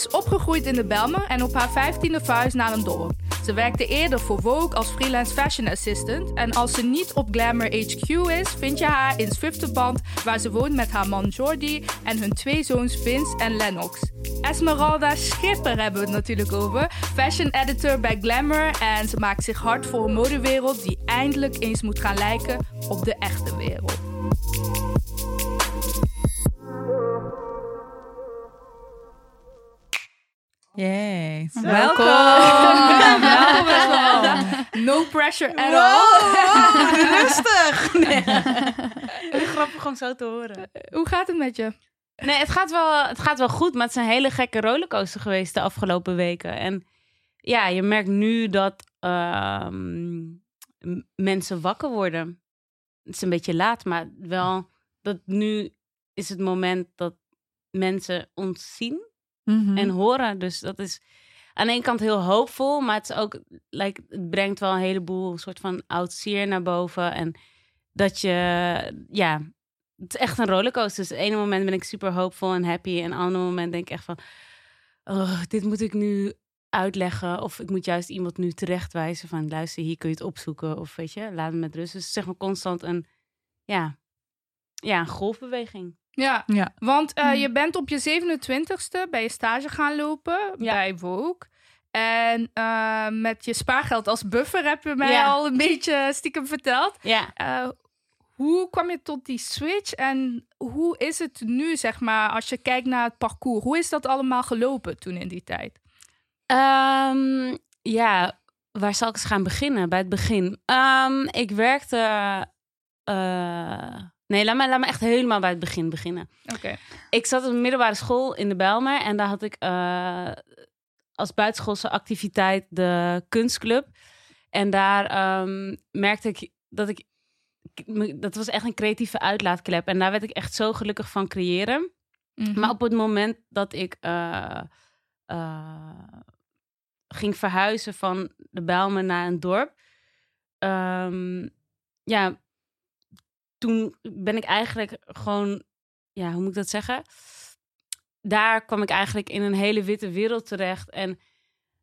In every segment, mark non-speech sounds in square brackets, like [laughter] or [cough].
is opgegroeid in de Belmer en op haar vijftiende verhuisd naar een dorp. Ze werkte eerder voor Vogue als freelance fashion assistant. En als ze niet op Glamour HQ is, vind je haar in Zwifterband, waar ze woont met haar man Jordi en hun twee zoons Vince en Lennox. Esmeralda Schipper hebben we het natuurlijk over. Fashion editor bij Glamour. En ze maakt zich hard voor een modewereld die eindelijk eens moet gaan lijken op de echte All. [laughs] rustig. Nee. Grappig om zo te horen. Hoe gaat het met je? Nee, het gaat, wel, het gaat wel goed, maar het is een hele gekke rollercoaster geweest de afgelopen weken. En ja, je merkt nu dat ehm, mensen wakker worden. Het is een beetje laat, maar wel dat nu is het moment dat mensen ons zien Mhm. en horen. Dus dat is aan de ene kant heel hoopvol, maar het is ook, like, het brengt wel een heleboel soort van oud zeer naar boven. En dat je, ja, het is echt een rollercoaster. Dus het ene moment ben ik super hoopvol en happy. En het andere moment denk ik echt van, oh, dit moet ik nu uitleggen. Of ik moet juist iemand nu terechtwijzen van, luister, hier kun je het opzoeken. Of weet je, laat me met rust. Dus zeg maar constant een, ja, ja, een golfbeweging. Ja, Ja. want eh, Hmm. je bent op je 27ste bij je stage gaan lopen Ja. bij Vogue. En eh, met je spaargeld als buffer heb je mij Ja. al een beetje stiekem verteld. Ja, Eh, hoe kwam je tot die switch en hoe is het nu, zeg maar, als je kijkt naar het parcours? Hoe is dat allemaal gelopen toen in die tijd? Ehm, ja, waar zal ik eens gaan beginnen? Bij het begin. Ehm, ik werkte. eh, nee, laat me, laat me echt helemaal bij het begin beginnen. Oké. Ik zat op een middelbare school in de Bijlmer en daar had ik als buitenschoolse activiteit de kunstclub. En daar ehm, merkte ik dat ik. Dat was echt een creatieve uitlaatklep. En daar werd ik echt zo gelukkig van creëren. Mhm. Maar op het moment dat ik eh, eh, ging verhuizen van de Bijlmer naar een dorp, ehm, ja, toen ben ik eigenlijk gewoon, ja, hoe moet ik dat zeggen? Daar kwam ik eigenlijk in een hele witte wereld terecht. En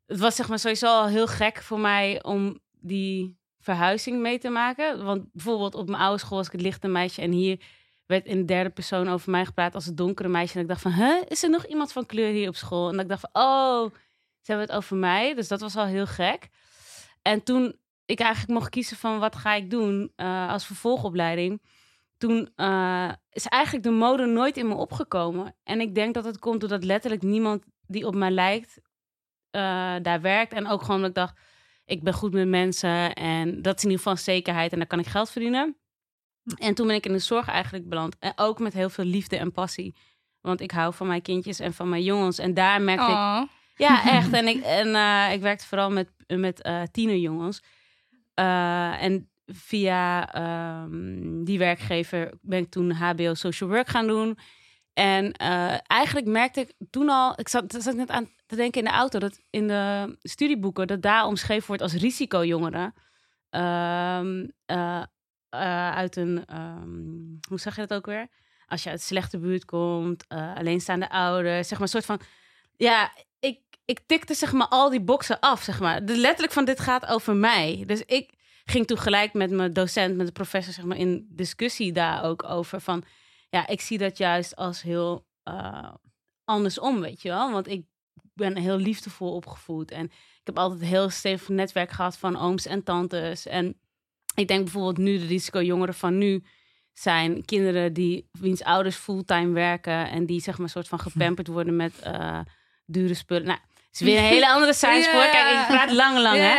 het was zeg maar sowieso al heel gek voor mij om die verhuizing mee te maken. Want bijvoorbeeld op mijn oude school was ik het lichte meisje en hier werd in de derde persoon over mij gepraat als het donkere meisje. En ik dacht van, huh, is er nog iemand van kleur hier op school? En ik dacht van, oh, ze hebben het over mij. Dus dat was al heel gek. En toen ik eigenlijk mocht kiezen van wat ga ik doen eh, als vervolgopleiding, toen eh, is eigenlijk de mode nooit in me opgekomen. En ik denk dat het komt doordat letterlijk niemand die op mij lijkt eh, daar werkt. En ook gewoon dat ik dacht, ik ben goed met mensen en dat is in ieder geval zekerheid en daar kan ik geld verdienen. En toen ben ik in de zorg eigenlijk beland. En ook met heel veel liefde en passie. Want ik hou van mijn kindjes en van mijn jongens. En daar merkte ik ja, [laughs] echt. En ik, en, eh, ik werkte vooral met, met tienerjongens. En via ehm, die werkgever ben ik toen HBO Social Work gaan doen. En eh, eigenlijk merkte ik toen al... Ik zat, zat net aan te denken in de auto... dat in de studieboeken... dat daar omschreven wordt als risicojongeren. Eh, uit een... ehm, hoe zeg je dat ook weer? Als je uit slechte buurt komt... alleenstaande ouders... zeg maar een soort van... Ja, ik, ik tikte zeg maar al die boxen af, zeg maar. Letterlijk van dit gaat over mij. Dus ik ging toen gelijk met mijn docent, met de professor, zeg maar, in discussie daar ook over. Van, ja, ik zie dat juist als heel eh, andersom, weet je wel. Want ik ben heel liefdevol opgevoed. En ik heb altijd een heel stevig netwerk gehad van ooms en tantes. En ik denk bijvoorbeeld nu, de risicojongeren van nu zijn kinderen die wiens ouders fulltime werken en die zeg maar soort van [laughs] gepamperd worden met eh, dure spullen. Nou, is weer een hele andere science voor. Kijk, ik praat lang, lang, hè?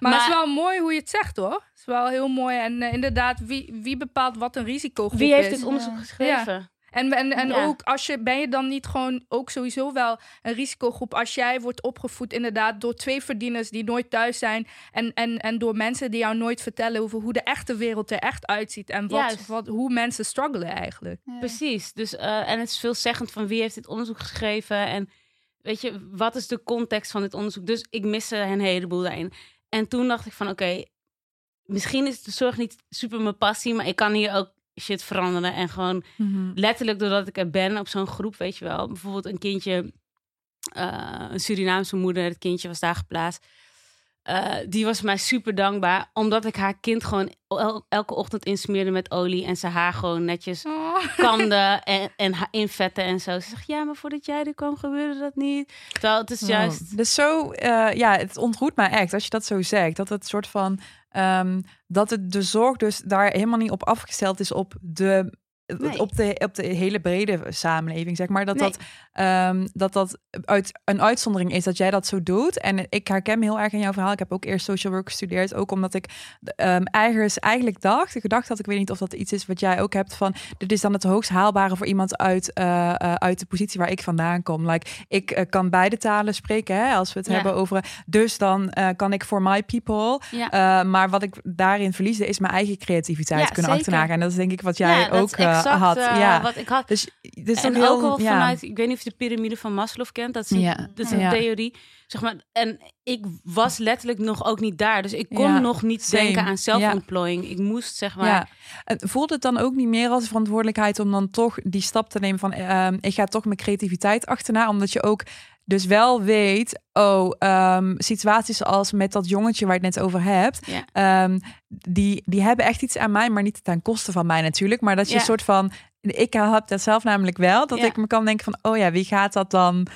Maar, het is wel mooi hoe je het zegt, hoor. Het is wel heel mooi. En eh, inderdaad, wie, wie bepaalt wat een risicogroep Wie heeft is? dit onderzoek geschreven? En, en, en Ja. ook als je, ben je dan niet gewoon ook sowieso wel een risicogroep als jij wordt opgevoed inderdaad door twee verdieners die nooit thuis zijn en, en, en door mensen die jou nooit vertellen over hoe de echte wereld er echt uitziet en wat, Juist. wat, hoe mensen struggelen eigenlijk. Precies. Dus, eh, en het is veelzeggend van wie heeft dit onderzoek geschreven en weet je, wat is de context van dit onderzoek? Dus ik miste een heleboel daarin. En toen dacht ik van, oké, misschien is de zorg niet super mijn passie, maar ik kan hier ook shit veranderen en gewoon Mhm. letterlijk doordat ik er ben op zo'n groep, weet je wel. Bijvoorbeeld een kindje eh, een Surinaamse moeder, het kindje was daar geplaatst. Eh, die was mij super dankbaar, omdat ik haar kind gewoon el- elke ochtend insmeerde met olie en ze haar gewoon netjes Oh. [laughs] kamde en, en haar invetten en zo. Ze zegt, ja, maar voordat jij er kwam gebeurde dat niet. Terwijl het is juist... Oh, dus zo, eh, ja, het ontroert mij echt als je dat zo zegt. Dat het soort van, ehm, dat het de zorg dus daar helemaal niet op afgesteld is op de, Nee. op de, op de hele brede samenleving, zeg maar. Dat Nee. dat, ehm, dat dat uit, een uitzondering is dat jij dat zo doet. En ik herken me heel erg in jouw verhaal. Ik heb ook eerst social work gestudeerd, ook omdat ik ehm ergens eigenlijk dacht, ik gedacht had, ik weet niet of dat iets is wat jij ook hebt, van dit is dan het hoogst haalbare voor iemand uit, eh, eh, uit de positie waar ik vandaan kom. Like, ik eh, kan beide talen spreken, hè, als we het Ja. hebben over. Dus dan kan ik voor my people. Ja. Maar wat ik daarin verliesde, is mijn eigen creativiteit Ja, kunnen zeker. achterna. En dat is denk ik wat jij dat ook had. ja. wat ik had. Dus, dus en ook heel, ja. vanuit, ik weet niet of je de piramide van Maslow kent, dat is een, Ja. dat is een Ja. theorie. Zeg maar, en ik was letterlijk nog ook niet daar, dus ik kon Ja, nog niet same. denken aan zelfontplooiing. Ik moest zeg maar. En voelt het dan ook niet meer als verantwoordelijkheid om dan toch die stap te nemen van ehm, ik ga toch mijn creativiteit achterna, omdat je ook dus wel weet, oh, ehm, situaties zoals met dat jongetje waar je het net over hebt, ehm, die, die hebben echt iets aan mij, maar niet ten koste van mij natuurlijk, maar dat je een soort van, ik heb dat zelf namelijk wel, dat Ja. ik me kan denken van, oh ja, wie gaat dat dan,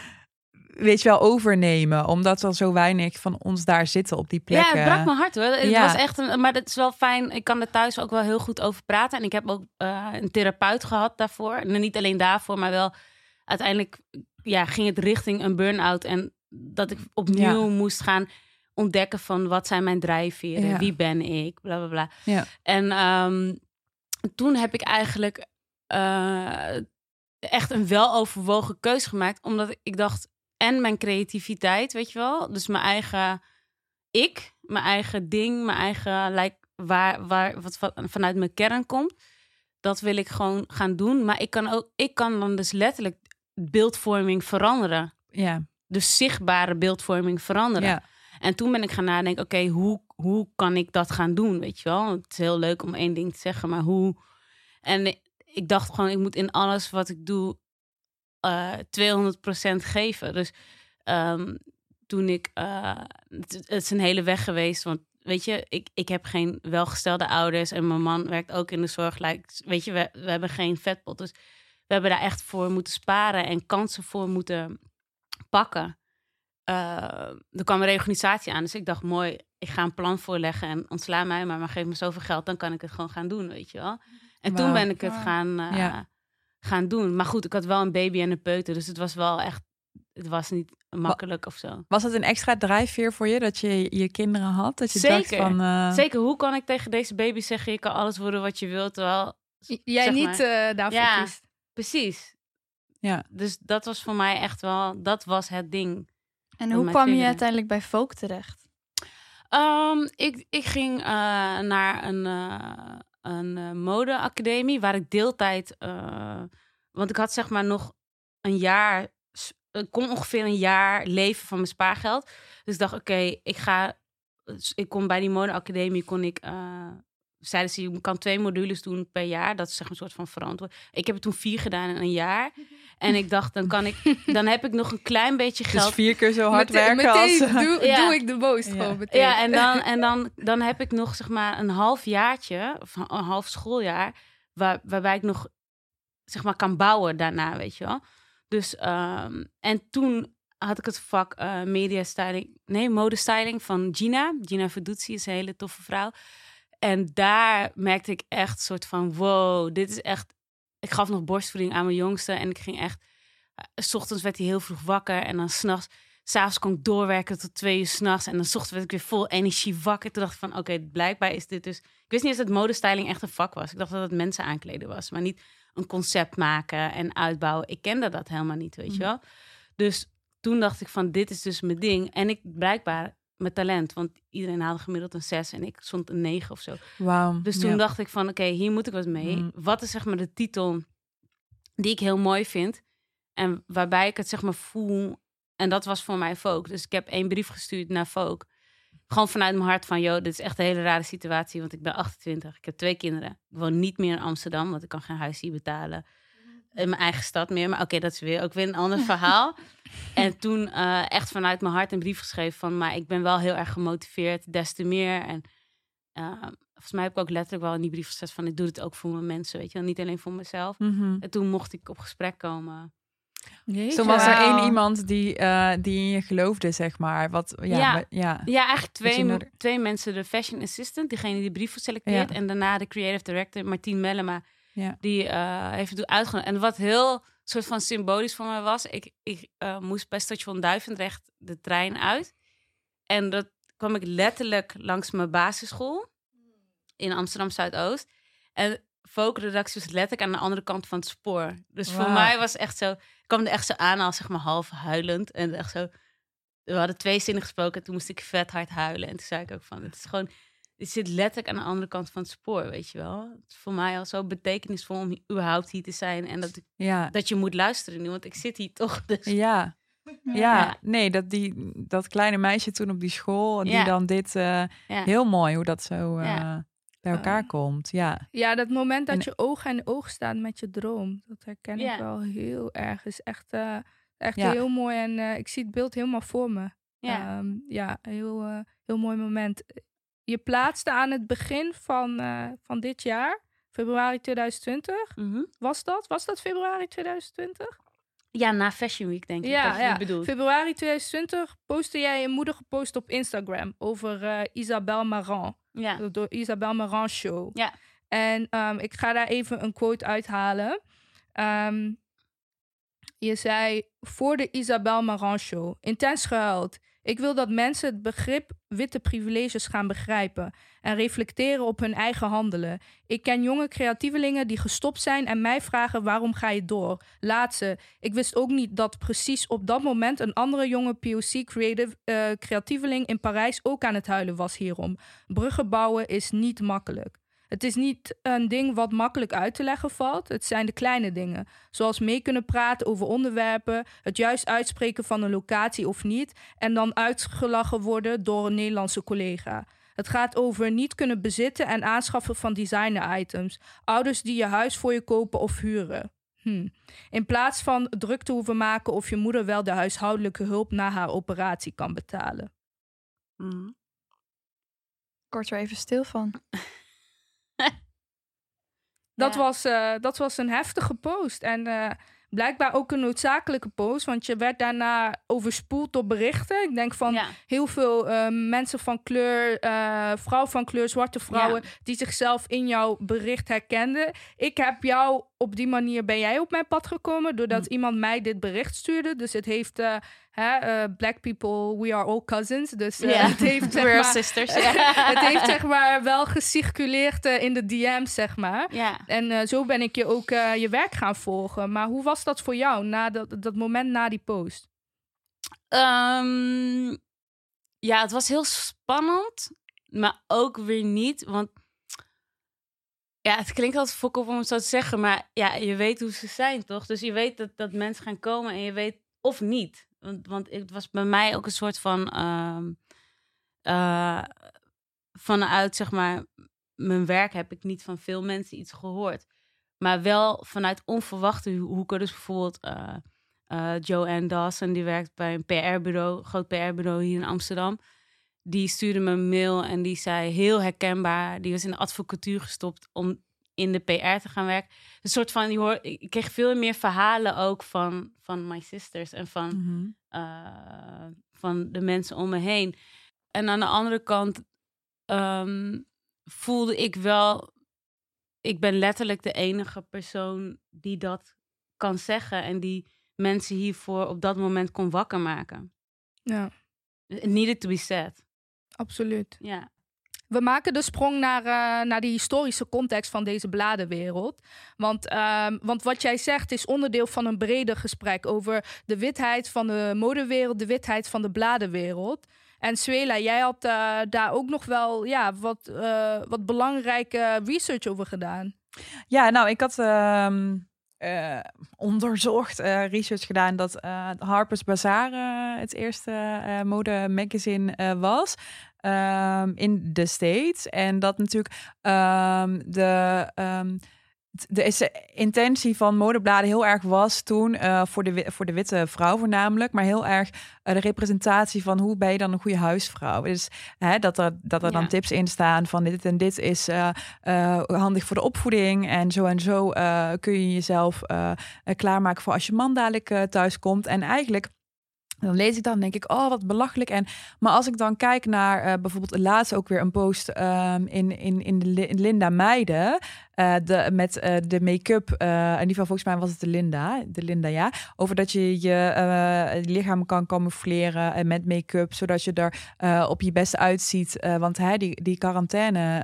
weet je wel, overnemen, omdat er zo weinig van ons daar zitten op die Ja, plekken. het brak mijn hart hoor. Het Ja. was echt een, maar het is wel fijn. Ik kan er thuis ook wel heel goed over praten. En ik heb ook eh, een therapeut gehad daarvoor. En niet alleen daarvoor, maar wel uiteindelijk ja, ging het richting een burn-out. En dat ik opnieuw moest gaan ontdekken van wat zijn mijn drijfveren, Ja. wie ben ik, bla bla bla. Ja. En ehm, toen heb ik eigenlijk eh, echt een weloverwogen keus gemaakt, omdat ik dacht en mijn creativiteit, weet je wel, dus mijn eigen ik, mijn eigen ding, mijn eigen like, waar, waar wat van, vanuit mijn kern komt, dat wil ik gewoon gaan doen. Maar ik kan ook, ik kan dan dus letterlijk beeldvorming veranderen. Ja, Dus zichtbare beeldvorming veranderen. ja. En toen ben ik gaan nadenken, oké, hoe, hoe kan ik dat gaan doen, weet je wel? Het is heel leuk om één ding te zeggen, maar hoe? En ik dacht gewoon, ik moet in alles wat ik doe eh 200% geven. Dus ehm, toen ik, eh, het, is een hele weg geweest, want weet je, ik, ik heb geen welgestelde ouders en mijn man werkt ook in de zorg. Like, weet je, we, we hebben geen vetpot, dus we hebben daar echt voor moeten sparen en kansen voor moeten pakken. Eh, er kwam een reorganisatie aan, dus ik dacht, mooi, ik ga een plan voorleggen en ontsla mij maar, maar geef me zoveel geld, dan kan ik het gewoon gaan doen, weet je wel. En toen ben ik het gaan, eh, Ja. gaan doen. Maar goed, ik had wel een baby en een peuter, dus het was wel echt, het was niet makkelijk of zo. Was het een extra drijfveer voor je dat je je kinderen had? Dat je dacht Zeker. van. eh, Zeker, hoe kan ik tegen deze baby zeggen, je kan alles worden wat je wilt, terwijl... J- Jij niet maar. eh, daarvoor Ja. kiest. Precies. Ja. Dus dat was voor mij echt wel, dat was het ding. En hoe kwam je uiteindelijk bij folk terecht? Ehm, ik, ik ging eh, naar een, eh, een eh, modeacademie waar ik deeltijd... eh, want ik had zeg maar nog een jaar... Ik kon ongeveer een jaar leven van mijn spaargeld. Dus ik dacht, oké, ik ga... Ik kon bij die modeacademie, kon ik... eh zeiden ze, je kan twee modules doen per jaar. Dat is zeg maar een soort van verantwoord. Ik heb er toen vier gedaan in een jaar. En ik dacht, dan kan ik... Dan heb ik nog een klein beetje Dus geld vier keer zo hard Mete- werken als... meteen doe, Ja. doe ik de most Ja. gewoon meteen. Ja, en dan, en dan, dan heb ik nog zeg maar een half jaartje, of een half schooljaar, waar, waarbij ik nog zeg maar kan bouwen daarna, weet je wel. Dus, ehm, en toen had ik het vak eh media styling, nee, modestyling van Gina. Gina Verduzzi is een hele toffe vrouw. En daar merkte ik echt soort van, wow, dit is echt... Ik gaf nog borstvoeding aan mijn jongste en ik ging echt... eh, S ochtends werd hij heel vroeg wakker en dan s'nachts... S'avonds kon ik doorwerken tot twee uur s'nachts. En dan 's ochtends werd ik weer vol energie wakker. Toen dacht ik van, oké, blijkbaar is dit dus... Ik wist niet eens dat modestyling echt een vak was. Ik dacht dat het mensen aankleden was. Maar niet een concept maken en uitbouwen. Ik kende dat helemaal niet, weet je wel. Dus toen dacht ik van, dit is dus mijn ding. En ik blijkbaar mijn talent. Want iedereen haalde gemiddeld een 6 en ik stond een 9 of zo. Wauw. Dus toen ja. dacht ik van, oké, hier moet ik wat mee. Mm. Wat is zeg maar de titel die ik heel mooi vind en waarbij ik het zeg maar voel. En dat was voor mij Vogue. Dus ik heb één brief gestuurd naar Vogue. Gewoon vanuit mijn hart van, joh, dit is echt een hele rare situatie. Want ik ben 28, ik heb twee kinderen. Ik woon niet meer in Amsterdam, want ik kan geen huis hier betalen. In mijn eigen stad meer. Maar oké, dat is weer ook weer een ander [laughs] verhaal. En toen eh, echt vanuit mijn hart een brief geschreven van... maar ik ben wel heel erg gemotiveerd, des te meer. En uh, volgens mij heb ik ook letterlijk wel in die brief gezet van... ik doe het ook voor mijn mensen, weet je wel. Niet alleen voor mezelf. Mhm. En toen mocht ik op gesprek komen. Jeetje. Toen was er één iemand die, eh, die in je geloofde, zeg maar. Wat, ja, Ja. maar- ja. Ja, eigenlijk twee, twee mensen. De fashion assistant, diegene die de brief selecteert. Ja. En daarna de creative director, Martien Mellema. Ja. Die eh, heeft uitgenodigd. En wat heel soort van symbolisch voor mij was... ik, ik eh, moest bij station Duivendrecht de trein uit. En dat kwam ik letterlijk langs mijn basisschool... in Amsterdam Zuidoost. En Folk-redactie was letterlijk aan de andere kant van het spoor. Dus voor mij was het echt zo... Ik kwam er echt zo aan als zeg maar half huilend. En echt zo... We hadden twee zinnen gesproken. En toen moest ik vet hard huilen. En toen zei ik ook van... Het is gewoon... Het zit letterlijk aan de andere kant van het spoor, weet je wel. Het is voor mij al zo betekenisvol om überhaupt hier te zijn. En dat, ik- Ja. dat je moet luisteren nu, want ik zit hier toch. [laughs] Dus. Ja. Ja, Ja. nee, dat, die, dat kleine meisje toen op die school, die Ja. dan dit, eh, Ja. heel mooi hoe dat zo eh, Ja. bij elkaar Ja. komt. Ja, Ja, dat moment dat En- je oog aan oog staat met je droom, dat herken Ja. ik wel heel erg. is echt, eh, echt Ja. heel mooi en eh, ik zie het beeld helemaal voor me. Ja. Ehm, ja, heel, eh, heel mooi moment. Je plaatste aan het begin van, eh, van dit jaar, februari 2020. Mhm. Was dat? Was dat februari 2020? ja, na Fashion Week denk ik Ja, dat ja. het bedoelt. Februari 2020 postte jij een moedige post op Instagram over eh Isabelle Marant. Ja. door Isabelle Marant Show. Ja. En ehm, ik ga daar even een quote uithalen. Ehm, je zei voor de Isabelle Marant Show. Intens gehuild. Ik wil dat mensen het begrip witte privileges gaan begrijpen en reflecteren op hun eigen handelen. Ik ken jonge creatievelingen die gestopt zijn en mij vragen waarom ga je door. Laat ze. Ik wist ook niet dat precies op dat moment een andere jonge POC creative, eh, creatieveling in Parijs ook aan het huilen was hierom. Bruggen bouwen is niet makkelijk. Het is niet een ding wat makkelijk uit te leggen valt. Het zijn de kleine dingen. Zoals mee kunnen praten over onderwerpen, het juist uitspreken van een locatie of niet, en dan uitgelachen worden door een Nederlandse collega. Het gaat over niet kunnen bezitten en aanschaffen van designer items. Ouders die je huis voor je kopen of huren. Hm. In plaats van druk te hoeven maken of je moeder wel de huishoudelijke hulp na haar operatie kan betalen. Mhm. Ik word er even stil van. [laughs] Dat, Ja. was, eh, dat was een heftige post. En eh, blijkbaar ook een noodzakelijke post. Want je werd daarna overspoeld door berichten. Ik denk van Ja. heel veel eh, mensen van kleur, vrouw van kleur, zwarte vrouwen, die zichzelf in jouw bericht herkenden. Ik heb jou op die manier ben jij op mijn pad gekomen doordat Hm. iemand mij dit bericht stuurde. Dus het heeft eh, hè, eh, black people, we are all cousins. Dus Ja. het heeft [laughs] zeg We're maar, sisters. [laughs] het heeft zeg maar wel gecirculeerd in de DM's zeg maar. ja. En zo ben ik je ook je werk gaan volgen. Maar hoe was dat voor jou na dat, dat moment na die post? Ehm, ja, het was heel spannend, maar ook weer niet. Want ja, het klinkt altijd fokkop om het zo te zeggen, maar ja, je weet hoe ze zijn, toch? Dus je weet dat, dat mensen gaan komen en je weet of niet. Want, want het was bij mij ook een soort van ehm, eh, vanuit zeg maar mijn werk heb ik niet van veel mensen iets gehoord, maar wel vanuit onverwachte hoeken. Dus bijvoorbeeld. eh, eh, Joanne Dawson, die werkt bij een PR-bureau, groot PR-bureau hier in Amsterdam. Die stuurde me een mail en die zei heel herkenbaar. Die was in de advocatuur gestopt om in de PR te gaan werken. Een soort van, je hoort, ik kreeg veel meer verhalen ook van, van my sisters en van, Mhm. eh, van de mensen om me heen. En aan de andere kant ehm, voelde ik wel, ik ben letterlijk de enige persoon die dat kan zeggen en die mensen hiervoor op dat moment kon wakker maken. Ja, It needed to be said. Absoluut. Ja. We maken de sprong naar, eh, naar de historische context van deze bladenwereld. Want, ehm, want wat jij zegt is onderdeel van een breder gesprek over de witheid van de modewereld, de witheid van de bladenwereld. En Suela, jij had eh, daar ook nog wel ja, wat, eh, wat belangrijke research over gedaan. Ja, nou, ik had ehm, eh, onderzocht, eh, research gedaan dat eh, Harper's Bazaar het eerste modemagazine eh, was. ehm, in de States. En dat natuurlijk ehm, de, ehm, de de intentie van modebladen heel erg was toen eh, voor, de, voor de witte vrouw voornamelijk, maar heel erg eh, de representatie van hoe ben je dan een goede huisvrouw. Dus hè, dat er, dat er dan tips in staan van dit en dit is eh, eh, handig voor de opvoeding en zo en zo eh, kun je jezelf eh, eh, klaarmaken voor als je man dadelijk eh, thuis komt. En eigenlijk dan lees ik dan en denk ik, oh, wat belachelijk. En, maar als ik dan kijk naar eh, bijvoorbeeld laatst ook weer een post ehm, in, in, in de Li- Linda Meiden. eh, de, met eh, de make-up, in ieder geval volgens mij was het de Linda, de Linda ja, over dat je je lichaam kan camoufleren en met make-up, zodat je er op je best uitziet. Want hè, die, die quarantaine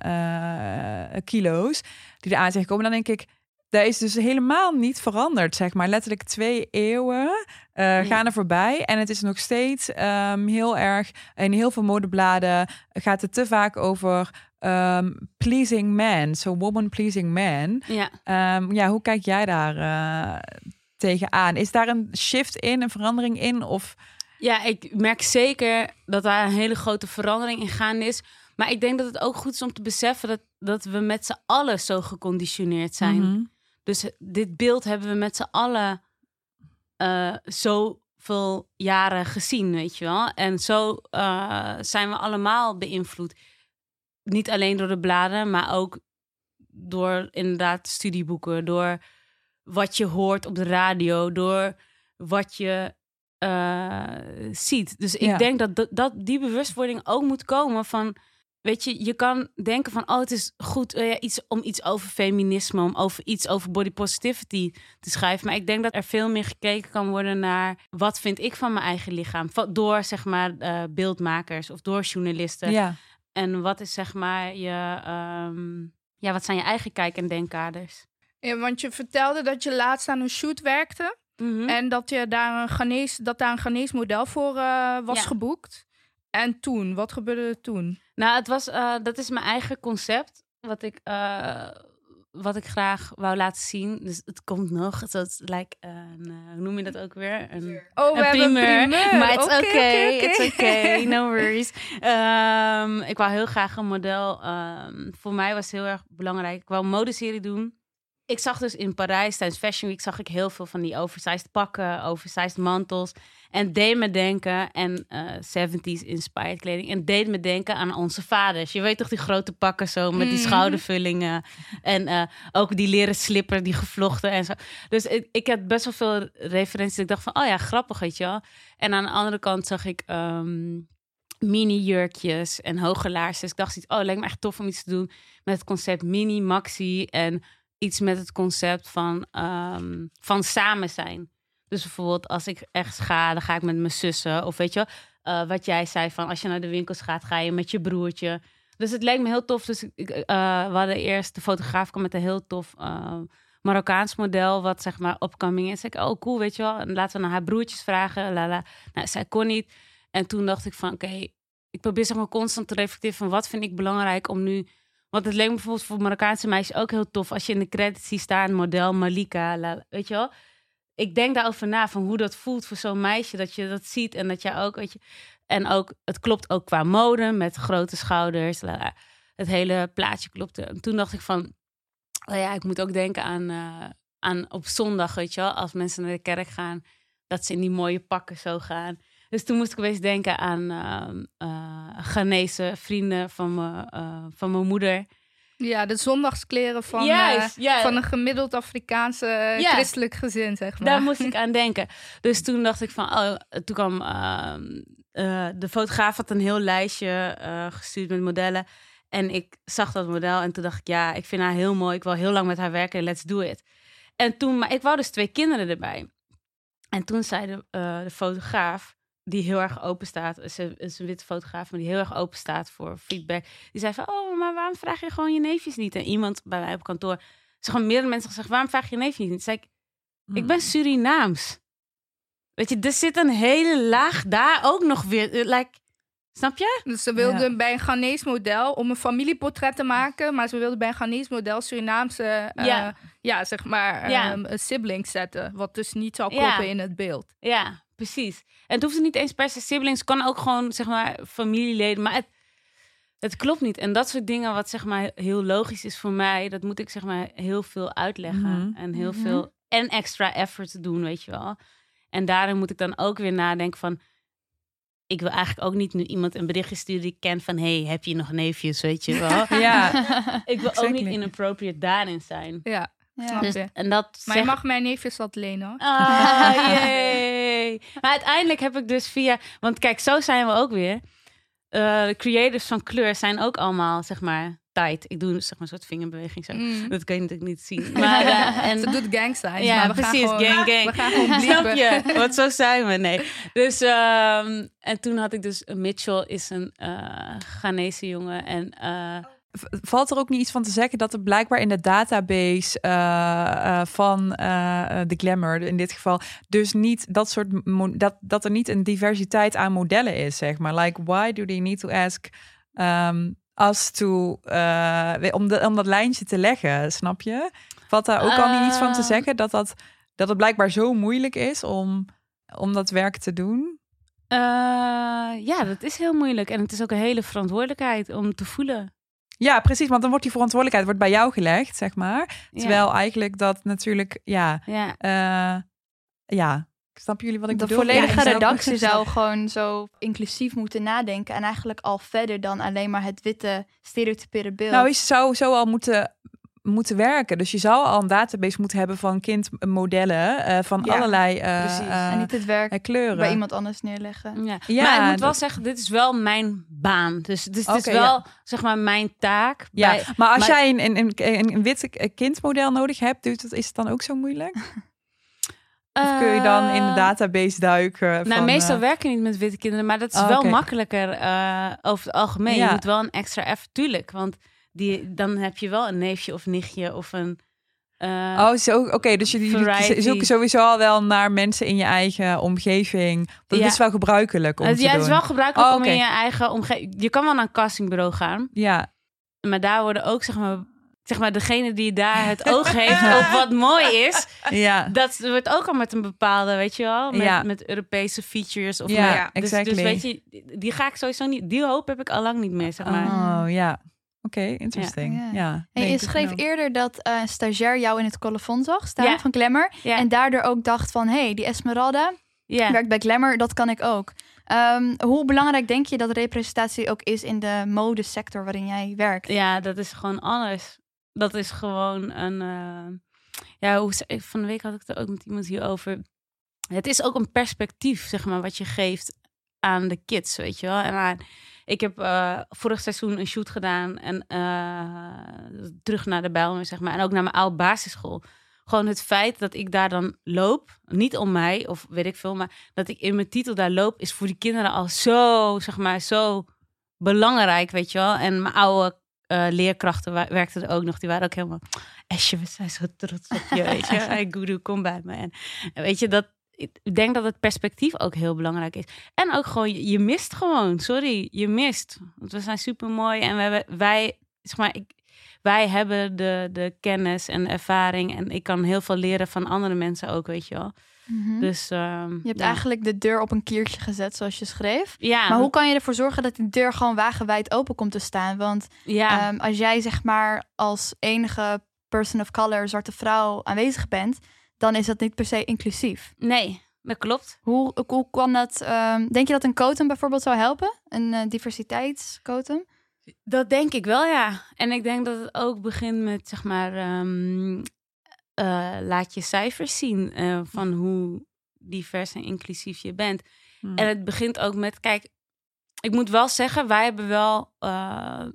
kilo's die eraan zijn gekomen, dan denk ik, dat is dus helemaal niet veranderd, zeg maar. Letterlijk twee eeuwen eh, gaan er voorbij. En het is nog steeds ehm, heel erg... In heel veel modebladen gaat het te vaak over ehm, pleasing man. So woman pleasing man. Ja. Ehm, ja, hoe kijk jij daar eh, tegenaan? Is daar een shift in, een verandering in? Of... Ja, ik merk zeker dat daar een hele grote verandering in gaande is. Maar ik denk dat het ook goed is om te beseffen dat, dat we met z'n allen zo geconditioneerd zijn. Mhm. Dus dit beeld hebben we met z'n allen eh zoveel jaren gezien, weet je wel. En zo eh, zijn we allemaal beïnvloed. Niet alleen door de bladen, maar ook door inderdaad studieboeken, door wat je hoort op de radio, door wat je eh, ziet. Dus ik Ja. denk dat dat die bewustwording ook moet komen van weet je, je kan denken van, oh, het is goed eh, ja, iets, om iets over feminisme, om over iets over body positivity te schrijven. Maar ik denk dat er veel meer gekeken kan worden naar wat vind ik van mijn eigen lichaam. Door, zeg maar, eh, beeldmakers of door journalisten. Ja. En wat is, zeg maar, je, ehm, ja, wat zijn je eigen kijk- en denkkaders? Ja, want je vertelde dat je laatst aan een shoot werkte. Mhm. En dat, je daar een Ghanese, dat daar een Ghanese model voor eh, was Ja. geboekt. En toen, wat gebeurde er toen? Nou, het was, eh, dat is mijn eigen concept, wat ik, eh, wat ik graag wou laten zien. Dus het komt nog. Het is like, een, eh, hoe noem je dat ook weer? Een, Oh, we een primeur. primeur. Maar it's Oké, oké, oké. it's oké, [laughs] no worries. Ehm, ik wou heel graag een model. ehm, voor mij was het heel erg belangrijk. Ik wou een modeserie doen. Ik zag dus in Parijs tijdens Fashion Week zag ik heel veel van die oversized pakken, oversized mantels. En deed me denken, en eh 70s inspired kleding. En deed me denken aan onze vaders. Je weet toch die grote pakken zo met die Mhm. schoudervullingen. En eh, ook die leren slipper, die gevlochten en zo. Dus ik, ik had best wel veel referenties. Ik dacht van, oh ja, grappig, weet je wel. En aan de andere kant zag ik ehm, mini-jurkjes en hoge laarzen. Dus ik dacht, oh, lijkt me echt tof om iets te doen met het concept mini, maxi. En iets met het concept van, ehm, van samen zijn. Dus bijvoorbeeld als ik ergens ga, dan ga ik met mijn zussen. Of weet je eh, wat jij zei van als je naar de winkels gaat, ga je met je broertje. Dus het leek me heel tof. Dus ik, eh, we hadden eerst, de fotograaf kwam met een heel tof eh, Marokkaans model, wat zeg maar upcoming is. Ik, oh cool, weet je wel. En laten we naar haar broertjes vragen. Lala. Nou, zij kon niet. En toen dacht ik van, oké, ik probeer zeg maar constant te reflecteren van wat vind ik belangrijk om nu... Want het leek me bijvoorbeeld voor Marokkaanse meisjes ook heel tof als je in de credits ziet staan, model Malika, weet je wel. Ik denk daarover na van hoe dat voelt voor zo'n meisje, dat je dat ziet en dat jij ook, weet je. En ook, het klopt ook qua mode, met grote schouders, het hele plaatje klopte. En toen dacht ik van, oh ja, ik moet ook denken aan, eh, aan op zondag, weet je wel, als mensen naar de kerk gaan, dat ze in die mooie pakken zo gaan. Dus toen moest ik opeens denken aan eh, Ghanese vrienden van, me, eh, van mijn moeder. Ja, de zondagskleren van, eh, van een gemiddeld Afrikaanse christelijk gezin, zeg maar. Daar moest ik aan denken. Dus toen dacht ik van, oh, toen kwam ehm, eh, de fotograaf had een heel lijstje gestuurd met modellen. En ik zag dat model en toen dacht ik, ja, ik vind haar heel mooi. Ik wil heel lang met haar werken, let's do it. En toen, maar ik wou dus twee kinderen erbij. En toen zei de, de fotograaf, die heel erg open staat, is een, is een witte fotograaf, maar die heel erg open staat voor feedback. Die zei van, oh, maar waarom vraag je gewoon je neefjes niet? En iemand bij mij op kantoor, ze gewoon meerdere mensen gezegd, waarom vraag je je neefjes niet? Zei ik, ik ben Surinaams. Weet je, er zit een hele laag daar ook nog weer. eh, Like, snap je? Dus ze wilden Ja. bij een Ghanese model om een familieportret te maken, maar ze wilden bij een Ghanese model Surinaamse, eh, Ja. ja. zeg maar, Ja. ehm, een sibling zetten, wat dus niet zou Ja. kloppen in het beeld. Ja, precies. En het hoeft niet eens per se siblings. Het kan ook gewoon, zeg maar, familieleden. Maar het, Het klopt niet. En dat soort dingen, wat zeg maar heel logisch is voor mij, dat moet ik zeg maar heel veel uitleggen. Mhm. En heel Mhm. veel. En extra effort doen, weet je wel. En daarin moet ik dan ook weer nadenken van. Ik wil eigenlijk ook niet nu iemand een berichtje sturen die ik ken van... hey, heb je nog neefjes, weet je wel. [laughs] Ja, [laughs] ik wil ook niet inappropriate daarin zijn. Ja, Ja. Dus, je. en dat Maar je zeg- mag mijn neefjes wat lenen hoor. Ah, [laughs] jee. Maar uiteindelijk heb ik dus via... Want kijk, zo zijn we ook weer. Eh, de creators van kleur zijn ook allemaal, zeg maar, tight. Ik doe zeg maar een soort vingerbeweging zo. Mm. Dat kun je natuurlijk niet zien. [laughs] Maar, eh, en, Ze doet gangsigns, ja, maar we precies, gaan gewoon, gang, gang. We gaan gewoon Snap je? Want zo zijn we, nee. Dus, ehm, en toen had ik dus... Mitchell is een eh Ghanese jongen. En eh, V- Valt er ook niet iets van te zeggen dat er blijkbaar in de database eh, eh, van eh, de Glamour, in dit geval, dus niet dat soort dat, dat er niet een diversiteit aan modellen is, zeg maar. Like, why do they need to ask um, us to om, de, om dat lijntje te leggen, snap je? Valt daar ook al niet iets van te zeggen dat dat dat het blijkbaar zo moeilijk is om om dat werk te doen? ja, dat is heel moeilijk. En het is ook een hele verantwoordelijkheid om te voelen. Ja, precies, want dan wordt die verantwoordelijkheid wordt bij jou gelegd, zeg maar. Ja. Terwijl eigenlijk dat natuurlijk, ja, Ja, eh, ja. Snappen jullie wat ik de bedoel? volledige Ja, ik snap- redactie zou gewoon zo inclusief moeten nadenken. En eigenlijk al verder dan alleen maar het witte stereotypere beeld. Nou, je zou zo al moeten, moeten werken. Dus je zou al een database moeten hebben van kindmodellen eh, van Ja, allerlei eh, precies. eh, en niet het werk kleuren. bij iemand anders neerleggen. ja. Ja, maar ik moet wel zeggen, dit is wel mijn baan. Dus, dus het is Oké, wel, zeg maar, mijn taak. Ja, bij- maar als maar- jij een, een, een, een wit kindmodel nodig hebt, is het dan ook zo moeilijk? Of kun je dan in de database duiken? Nou, van, meestal eh, werken we niet met witte kinderen, maar dat is Oh, wel makkelijker eh, over het algemeen. Ja. Je moet wel een extra effort, tuurlijk. Want die, dan heb je wel een neefje of nichtje of een... eh, Oh, zo. Oké, dus jullie jullie Variety. zoeken sowieso al wel naar mensen in je eigen omgeving. Dat Ja. is wel gebruikelijk om het, te ja, doen. het is wel gebruikelijk Oh, om in je eigen omgeving... Je kan wel naar een castingbureau gaan, Ja, maar daar worden ook, zeg maar... Zeg maar, degene die daar het oog [laughs] heeft op wat mooi is, ja. dat wordt ook al met een bepaalde, weet je wel, met, Ja. met Europese features. Of Ja, met- dus, exactly. dus weet je, die ga ik sowieso niet, die hoop heb ik al lang niet meer, zeg maar. Oh, ja. Oké, interesting. Ja. Ja. Je schreef eerder dat eh, een stagiair jou in het colofon zag staan Ja. van Glamour. En daardoor ook dacht van, hé, hey, die Esmeralda ja. werkt bij Glamour, dat kan ik ook. Ehm, hoe belangrijk denk je dat representatie ook is in de modesector waarin jij werkt? Ja, dat is gewoon alles. Dat is gewoon een. eh, ja, hoe, van de week had ik het er ook met iemand hierover. Het is ook een perspectief, zeg maar, wat je geeft aan de kids, weet je wel. En aan- ik heb eh, vorig seizoen een shoot gedaan en eh, terug naar de Bijlmer, zeg maar. En ook naar mijn oude basisschool. Gewoon het feit dat ik daar dan loop, niet om mij of weet ik veel, maar dat ik in mijn titel daar loop, is voor die kinderen al zo, zeg maar, zo belangrijk, weet je wel. En mijn oude eh, leerkrachten werkten er ook nog. Die waren ook helemaal... Esje, we zijn zo trots op je, weet je. [laughs] Hey, Guru, kom bij me. En weet je, dat, ik denk dat het perspectief ook heel belangrijk is. En ook gewoon, je, mist gewoon. Sorry, je mist. Want we zijn super mooi en we hebben, wij, zeg maar, ik, wij hebben de, de kennis en de ervaring. En ik kan heel veel leren van andere mensen ook, weet je wel. Mhm. Dus, ehm, je hebt ja. eigenlijk de deur op een kiertje gezet, zoals je schreef. Ja, Maar hoe kan je ervoor zorgen dat die deur gewoon wagenwijd open komt te staan? Want ja. ehm, als jij zeg maar als enige person of color, zwarte vrouw aanwezig bent, dan is dat niet per se inclusief. nee, dat klopt. Hoe, hoe kan dat? ehm, denk je dat een quotum bijvoorbeeld zou helpen? Een eh, diversiteitsquotum? Dat denk ik wel, ja. En ik denk dat het ook begint met, zeg maar, ehm, eh, laat je cijfers zien eh, van hoe divers en inclusief je bent. Hmm. En het begint ook met, kijk, ik moet wel zeggen, wij hebben wel,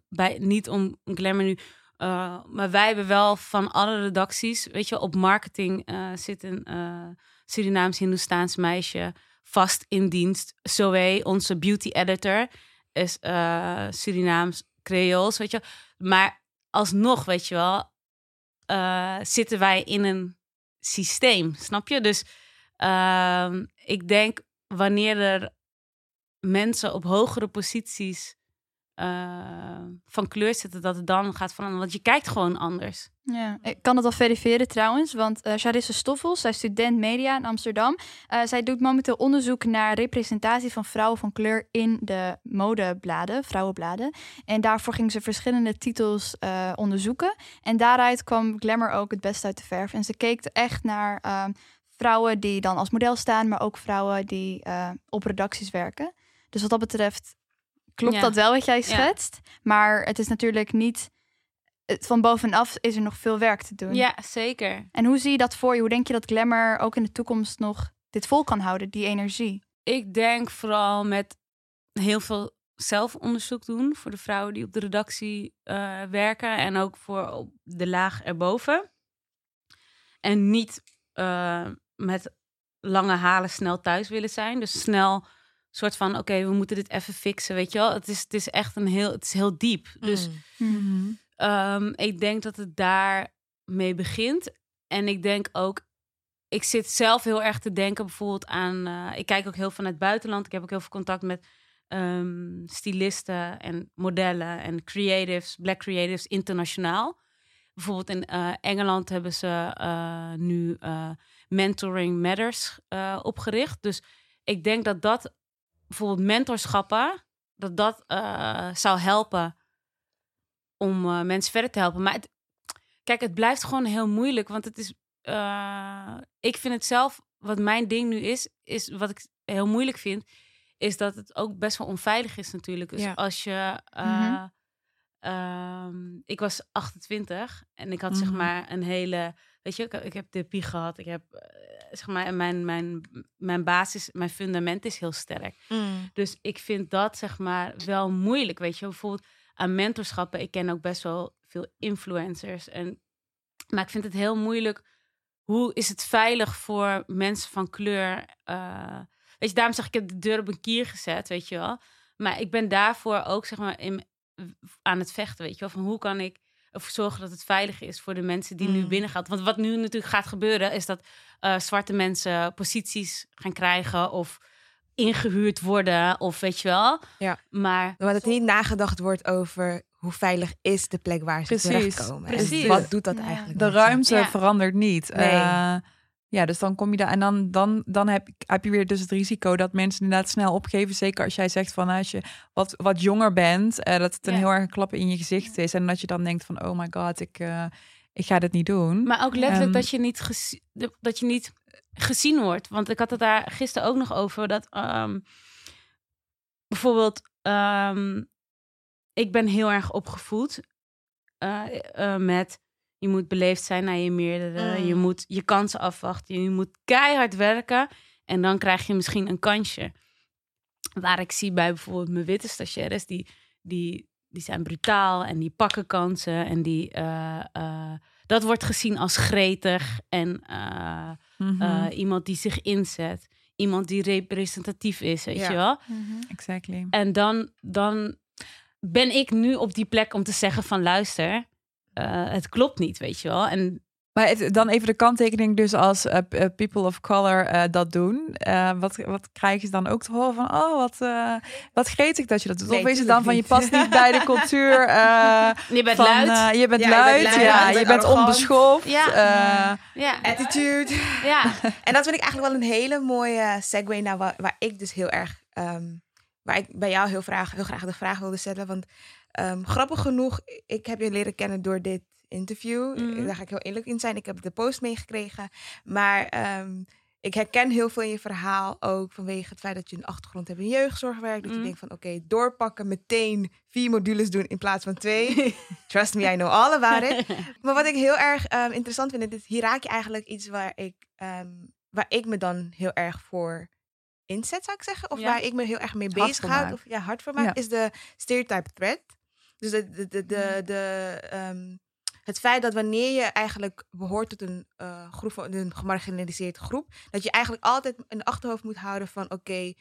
bij, niet om Glamour nu, eh, maar wij hebben wel van alle redacties, weet je, op marketing eh, zit een eh Surinaams-Hindoestaans meisje vast in dienst. Zoe, onze beauty editor, is Surinaams Creools, weet je. Maar alsnog, weet je wel, zitten wij in een systeem, snap je? Dus ehm, ik denk wanneer er mensen op hogere posities eh, van kleur zitten, dat het dan gaat veranderen. Want je kijkt gewoon anders. Ja, ik kan het al verifiëren trouwens, want eh Charisse Stoffels, zij is student media in Amsterdam. Eh, zij doet momenteel onderzoek naar representatie van vrouwen van kleur in de modebladen, vrouwenbladen. En daarvoor ging ze verschillende titels onderzoeken. En daaruit kwam Glamour ook het best uit de verf. En ze keek echt naar ehm, vrouwen die dan als model staan, maar ook vrouwen die op redacties werken. Dus wat dat betreft klopt Ja. dat wel wat jij Ja. schetst. Maar het is natuurlijk niet... het- Van bovenaf is er nog veel werk te doen. Ja, zeker. En hoe zie je dat voor je? Hoe denk je dat Glamour ook in de toekomst nog dit vol kan houden, die energie? Ik denk vooral met heel veel zelfonderzoek doen voor de vrouwen die op de redactie eh, werken en ook voor op de laag erboven. En niet eh, met lange halen snel thuis willen zijn. Dus snel soort van, oké, we moeten dit even fixen, weet je wel. Het is, het is echt een heel, het is heel diep. Dus Mhm. Ehm, ik denk dat het daar mee begint. En ik denk ook, ik zit zelf heel erg te denken bijvoorbeeld aan. eh, ik kijk ook heel veel naar het buitenland. Ik heb ook heel veel contact met ehm stylisten en modellen en creatives, black creatives internationaal. Bijvoorbeeld in eh, Engeland hebben ze eh, nu eh, Mentoring Matters eh, opgericht. Dus ik denk dat dat bijvoorbeeld mentorschappen, dat dat eh, zou helpen om eh, mensen verder te helpen. Maar het, kijk, het blijft gewoon heel moeilijk, want het is. eh, ik vind het zelf, wat mijn ding nu is, is wat ik heel moeilijk vind, is dat het ook best wel onveilig is natuurlijk. Dus Ja. als je. Mhm. Ehm, ik was 28 en ik had zeg Mhm. maar een hele. Weet je, ik, ik heb therapie gehad. Ik heb eh, zeg maar en mijn, mijn, mijn basis, mijn fundament is heel sterk. Mm. Dus ik vind dat zeg maar wel moeilijk. Weet je, bijvoorbeeld aan mentorschappen. Ik ken ook best wel veel influencers. En, maar ik vind het heel moeilijk. Hoe is het veilig voor mensen van kleur? eh, weet je, daarom zeg ik, ik heb de deur op een kier gezet, weet je wel. Maar ik ben daarvoor ook zeg maar in, aan het vechten, weet je wel. Van hoe kan ik ervoor zorgen dat het veilig is voor de mensen die nu Mm. binnen gaan. Want wat nu natuurlijk gaat gebeuren, is dat eh, zwarte mensen posities gaan krijgen of ingehuurd worden of weet je wel. Ja. Maar Maar dat er niet nagedacht wordt over hoe veilig is de plek waar ze Precies, terechtkomen. En precies. wat doet dat Ja. eigenlijk? De ruimte Ja. verandert niet. Nee. Eh, ja, dus dan kom je daar en dan, dan, dan heb, heb je weer dus het risico dat mensen inderdaad snel opgeven. Zeker als jij zegt van als je wat, wat jonger bent, eh, dat het een Ja. heel erg een klap in je gezicht is. En dat je dan denkt van oh my god, ik, eh, ik ga dit niet doen. Maar ook letterlijk Ehm, dat, je niet gezi- dat je niet gezien wordt. Want ik had het daar gisteren ook nog over. Dat ehm, bijvoorbeeld, ehm, ik ben heel erg opgevoed eh, met je moet beleefd zijn naar je meerdere. Mm. Je moet je kansen afwachten. Je moet keihard werken. En dan krijg je misschien een kansje. Waar ik zie bij bijvoorbeeld mijn witte stagiaires, die, die, die zijn brutaal en die pakken kansen. En die, eh, eh, dat wordt gezien als gretig en eh, Mhm, eh, iemand die zich inzet. Iemand die representatief is, weet Ja. je wel. exactly. En dan, dan ben ik nu op die plek om te zeggen van luister, eh, het klopt niet, weet je wel. En Maar het- dan even de kanttekening dus als eh, eh, people of color eh, dat doen. Eh, wat, wat krijgen ze dan ook te horen van, oh, wat, eh wat gretig dat je dat doet. Nee, of is het dan van, je past niet bij de cultuur eh, [laughs] je bent van, luid. je bent Ja, je bent luid, ja, je je bent onbeschoft. Ja. eh, ja. Attitude. ja. [laughs] En dat vind ik eigenlijk wel een hele mooie segue naar waar, waar ik dus heel erg, ehm, waar ik bij jou heel, vraag, heel graag de vraag wilde stellen. Want ehm, grappig genoeg, ik heb je leren kennen door dit interview. Mhm. Daar ga ik heel eerlijk in zijn. Ik heb de post meegekregen. Maar ehm, ik herken heel veel in je verhaal ook vanwege het feit dat je een achtergrond hebt in jeugdzorgwerk. Dat Mhm. je denkt van oké, doorpakken, meteen vier modules doen in plaats van twee. [laughs] Trust me, I know all about it. [laughs] Maar wat ik heel erg ehm, interessant vind, dit, hier raak je eigenlijk iets waar ik, waar ik me dan heel erg voor inzet, zou ik zeggen. Of Ja. waar ik me heel erg mee bezig houd. Of ja, hard voor maak, Ja. is de stereotype threat. Dus de, de, de, de, de, ehm, het feit dat wanneer je eigenlijk behoort tot een uh, groep, een gemarginaliseerde groep, dat je eigenlijk altijd een achterhoofd moet houden van oké,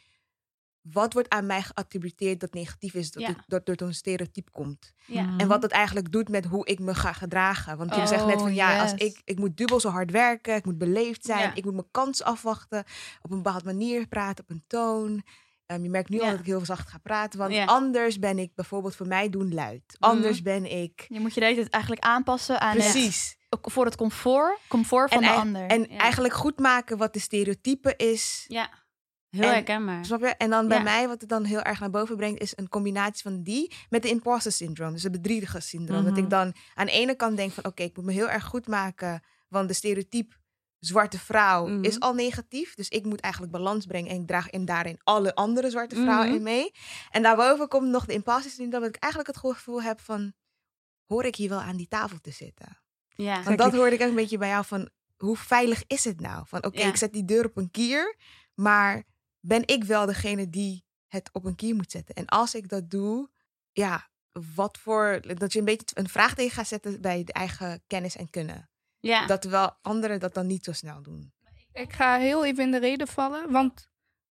wat wordt aan mij geattributeerd dat negatief is, dat, Ja. het, dat door een stereotype komt. ja. En wat dat eigenlijk doet met hoe ik me ga gedragen. Want je zegt net van Oh, ja, als ik, ik moet dubbel zo hard werken, ik moet beleefd zijn, Ja. ik moet mijn kans afwachten, op een bepaalde manier praten, op een toon. Ehm, je merkt nu al dat ik heel zacht ga praten. Want Ja. anders ben ik bijvoorbeeld voor mij doen luid. Anders ben ik... Je moet je de eigenlijk aanpassen aan het, Precies. ook voor het comfort, comfort van En, de ander. en Ja. eigenlijk goed maken wat de stereotype is. Ja, heel En- herkenbaar. Snap je? En dan bij mij, wat het dan heel erg naar boven brengt, is een combinatie van die met de imposter syndroom. Dus het bedrieger syndroom. Dat Mhm. ik dan aan de ene kant denk van, oké, ik moet me heel erg goed maken. Want de stereotype zwarte vrouw Mhm. is al negatief. Dus ik moet eigenlijk balans brengen. En ik draag in daarin alle andere zwarte vrouwen Mhm. in mee. En daarboven komt nog de syndroom. Dat ik eigenlijk het gevoel heb van, hoor ik hier wel aan die tafel te zitten? Ja, Want dat hoorde ik ook een beetje bij jou van, hoe veilig is het nou? Van oké, Ja. ik zet die deur op een kier, maar ben ik wel degene die het op een kier moet zetten? En als ik dat doe, ja, wat voor, dat je een beetje een vraagteken gaat zetten bij de eigen kennis en kunnen. Ja. Dat terwijl anderen dat dan niet zo snel doen. Ik ga heel even in de reden vallen, want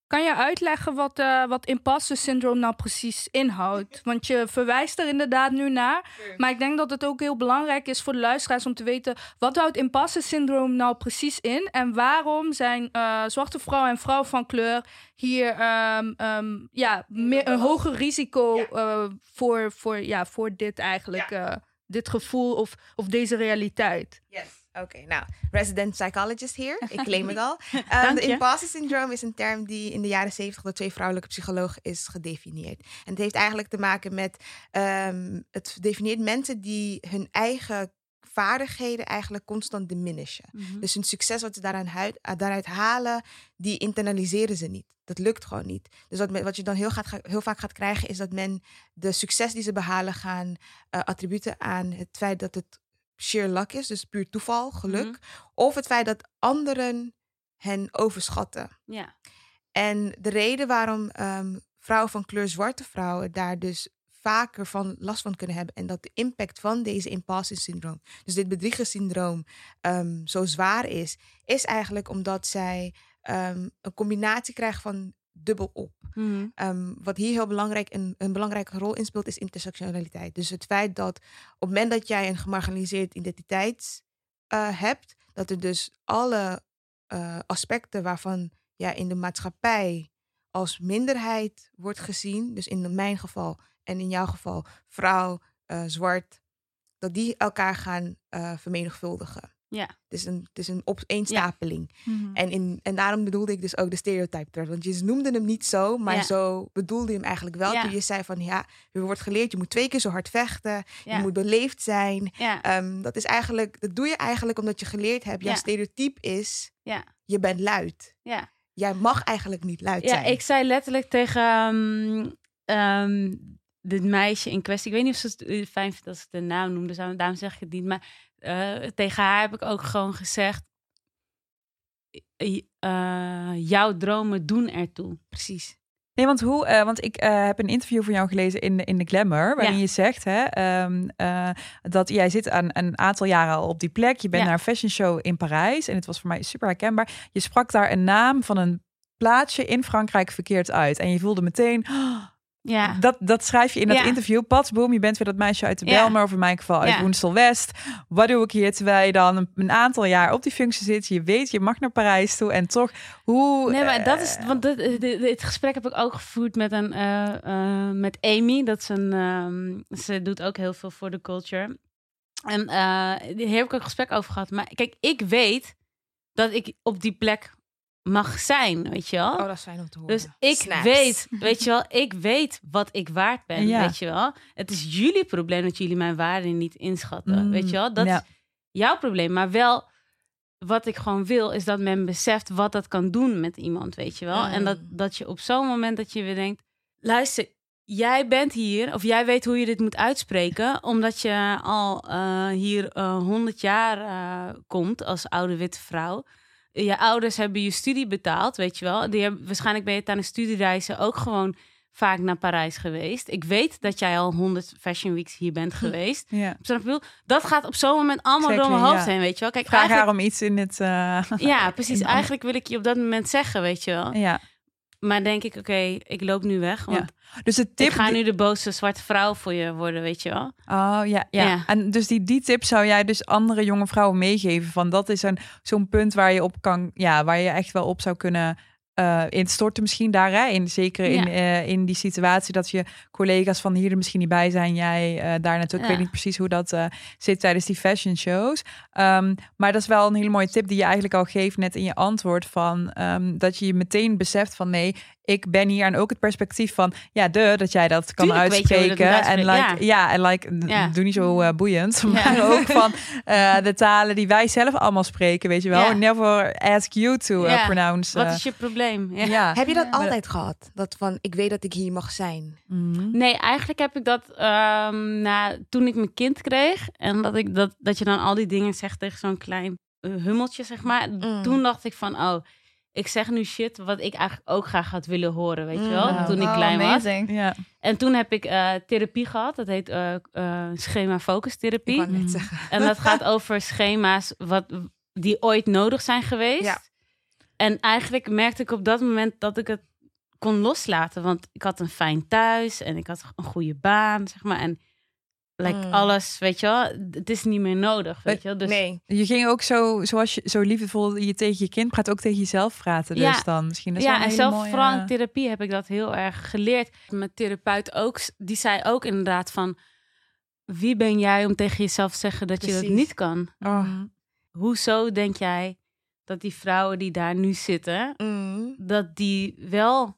kan je uitleggen wat, eh wat imposter syndroom nou precies inhoudt? [laughs] Want je verwijst er inderdaad nu naar, maar ik denk dat het ook heel belangrijk is voor de luisteraars om te weten wat houdt imposter syndroom nou precies in en waarom zijn eh, zwarte vrouwen en vrouwen van kleur hier ehm, ehm, ja, meer, een hoger risico eh, voor, voor, ja, voor dit eigenlijk, eh, dit gevoel of, of deze realiteit. Yes. Oké, nou, resident psychologist hier. Ik claim het al. Um, [laughs] Dank de imposter syndroom is een term die in de jaren 70 door twee vrouwelijke psychologen is gedefinieerd. En het heeft eigenlijk te maken met, ehm, het definieert mensen die hun eigen vaardigheden eigenlijk constant diminishen. Mhm. Dus hun succes wat ze daaraan huid- uh, daaruit halen, die internaliseren ze niet. Dat lukt gewoon niet. Dus wat, wat je dan heel, gaat, ga- heel vaak gaat krijgen, is dat men de succes die ze behalen gaan eh, attributen aan het feit dat het sheer luck is, dus puur toeval, geluk. Mhm. Of het feit dat anderen hen overschatten. ja. En de reden waarom ehm, vrouwen van kleur, zwarte vrouwen, daar dus vaker van last van kunnen hebben. En dat de impact van deze imposter syndroom, dus dit bedriegersyndroom, ehm zo zwaar is, is eigenlijk omdat zij ehm, een combinatie krijgen van dubbel op. Mhm. Ehm, wat hier heel belangrijk een, een belangrijke rol in speelt, is intersectionaliteit. Dus het feit dat op het moment dat jij een gemarginaliseerd identiteit eh, hebt, dat er dus alle eh, aspecten waarvan jij in de maatschappij als minderheid wordt gezien, dus in mijn geval en in jouw geval vrouw, eh, zwart, dat die elkaar gaan eh, vermenigvuldigen. Ja. Het is een, het is een opeenstapeling. Mhm. En, in, en daarom bedoelde ik dus ook de stereotype threat. Want je noemde hem niet zo, maar Ja. zo bedoelde je hem eigenlijk wel. Ja. Toen je zei van ja, er wordt geleerd, je moet twee keer zo hard vechten. Ja. Je moet beleefd zijn. Ja. Ehm, dat is eigenlijk, dat doe je eigenlijk omdat je geleerd hebt. Jouw Ja. stereotype is, Ja. je bent luid. Ja. Jij mag eigenlijk niet luid Ja, zijn. ik zei letterlijk tegen ehm ehm, dit meisje in kwestie. Ik weet niet of ze het eh, fijn vindt als ik de naam noem, dus daarom zeg ik het niet. Maar eh, tegen haar heb ik ook gewoon gezegd: eh, jouw dromen doen ertoe. Precies. Nee, want hoe? want ik heb een interview van jou gelezen in de, in de Glamour, waarin Ja. je zegt hè, ehm, eh, dat jij zit aan een aantal jaren al op die plek. Je bent Ja. naar een fashion show in Parijs en het was voor mij super herkenbaar. Je sprak daar een naam van een plaatsje in Frankrijk verkeerd uit en je voelde meteen. "Oh, Ja. Dat, dat schrijf je in dat Ja. interview. Pats, boom, je bent weer dat meisje uit de Ja. Belmer, of in mijn geval uit Ja. Woensel West. Wat doe ik hier terwijl je dan een, aantal jaar op die functie zit? Je weet, je mag naar Parijs toe en toch, hoe... Nee, maar dat eh, is. Want dit, dit, dit gesprek heb ik ook gevoerd met, een, eh, eh, met Amy. Dat is een. ehm, ze doet ook heel veel voor de culture. En eh hier heb ik ook een gesprek over gehad. Maar kijk, ik weet dat ik op die plek mag zijn, weet je wel. Oh, dat is fijn om te horen. Dus ik Snaps. weet, weet je wel, ik weet wat ik waard ben, Ja. weet je wel. Het is jullie probleem dat jullie mijn waarde niet inschatten, Mm, weet je wel. Dat ja. is jouw probleem, maar wel wat ik gewoon wil is dat men beseft wat dat kan doen met iemand, weet je wel. En dat, Mm. dat je op zo'n moment dat je weer denkt, luister, jij bent hier of jij weet hoe je dit moet uitspreken, omdat je al eh, hier honderd jaar eh, komt als oude witte vrouw. Je ouders hebben je studie betaald, weet je wel. Die hebben, waarschijnlijk ben je tijdens studiereizen ook gewoon vaak naar Parijs geweest. Ik weet dat jij al 100 Fashion Weeks hier bent geweest. Ja. Snap je? Dat gaat op zo'n moment allemaal door mijn hoofd ja. heen, weet je wel. Kijk, Vraag haar om iets in het... eh, ja, [laughs] precies. Eigenlijk wil ik je op dat moment zeggen, weet je wel. ja. Maar denk ik, oké, ik loop nu weg. Want Ja. Dus de tip... ik ga nu de boze zwarte vrouw voor je worden, weet je wel. Oh ja, ja. Ja. En dus die, die tip zou jij dus andere jonge vrouwen meegeven. Van dat is een, zo'n punt waar je op kan, ja, waar je echt wel op zou kunnen eh instorten misschien daar. Hè? In, zeker in, eh, in die situatie dat je collega's van hier er misschien niet bij zijn. Jij eh, daar naartoe. Ik weet niet precies hoe dat zit tijdens die fashion shows. Ehm, maar dat is wel een hele mooie tip die je eigenlijk al geeft net in je antwoord. Van, ehm, dat je je meteen beseft van nee, ik ben hier. En ook het perspectief van ja, de, dat jij dat kan Tuurlijk dat uitspreken. en like, ja. en like, Ja. doe niet zo eh, boeiend. Maar [laughs] ook van eh, de talen die wij zelf allemaal spreken, weet je wel. Never ask you to eh, pronounce. Wat is je probleem? Ja. ja. Heb je dat Ja. altijd gehad? Dat van, ik weet dat ik hier mag zijn. Mhm. Nee, eigenlijk heb ik dat ehm, na, toen ik mijn kind kreeg. En dat, ik, dat, dat je dan al die dingen zegt tegen zo'n klein hummeltje, zeg maar. Mm. Toen dacht ik van, oh, ik zeg nu shit wat ik eigenlijk ook graag had willen horen, weet je Mm. wel? Wow. Toen ik Oh, klein was. Ja. En toen heb ik eh, therapie gehad. Dat heet eh schema Ik focustherapie. wou net Mm. zeggen. En dat gaat [laughs] over schema's wat, die ooit nodig zijn geweest. Ja. En eigenlijk merkte ik op dat moment dat ik het kon loslaten. Want ik had een fijn thuis en ik had een goede baan, zeg maar. En like, Mm. alles, weet je wel, het is niet meer nodig, weet je wel. Dus Nee. Je ging ook zo, zoals je zo liefdevol je tegen je kind praat, ook tegen jezelf praten. Dus Ja. dan misschien. Dat is wel ja, een en zelf mooie- vooral in therapie heb ik dat heel erg geleerd. Mijn therapeut ook, die zei ook inderdaad van... Wie ben jij om tegen jezelf te zeggen dat je dat niet kan? Oh. Mhm. Hoezo denk jij dat die vrouwen die daar nu zitten... Mm. dat die wel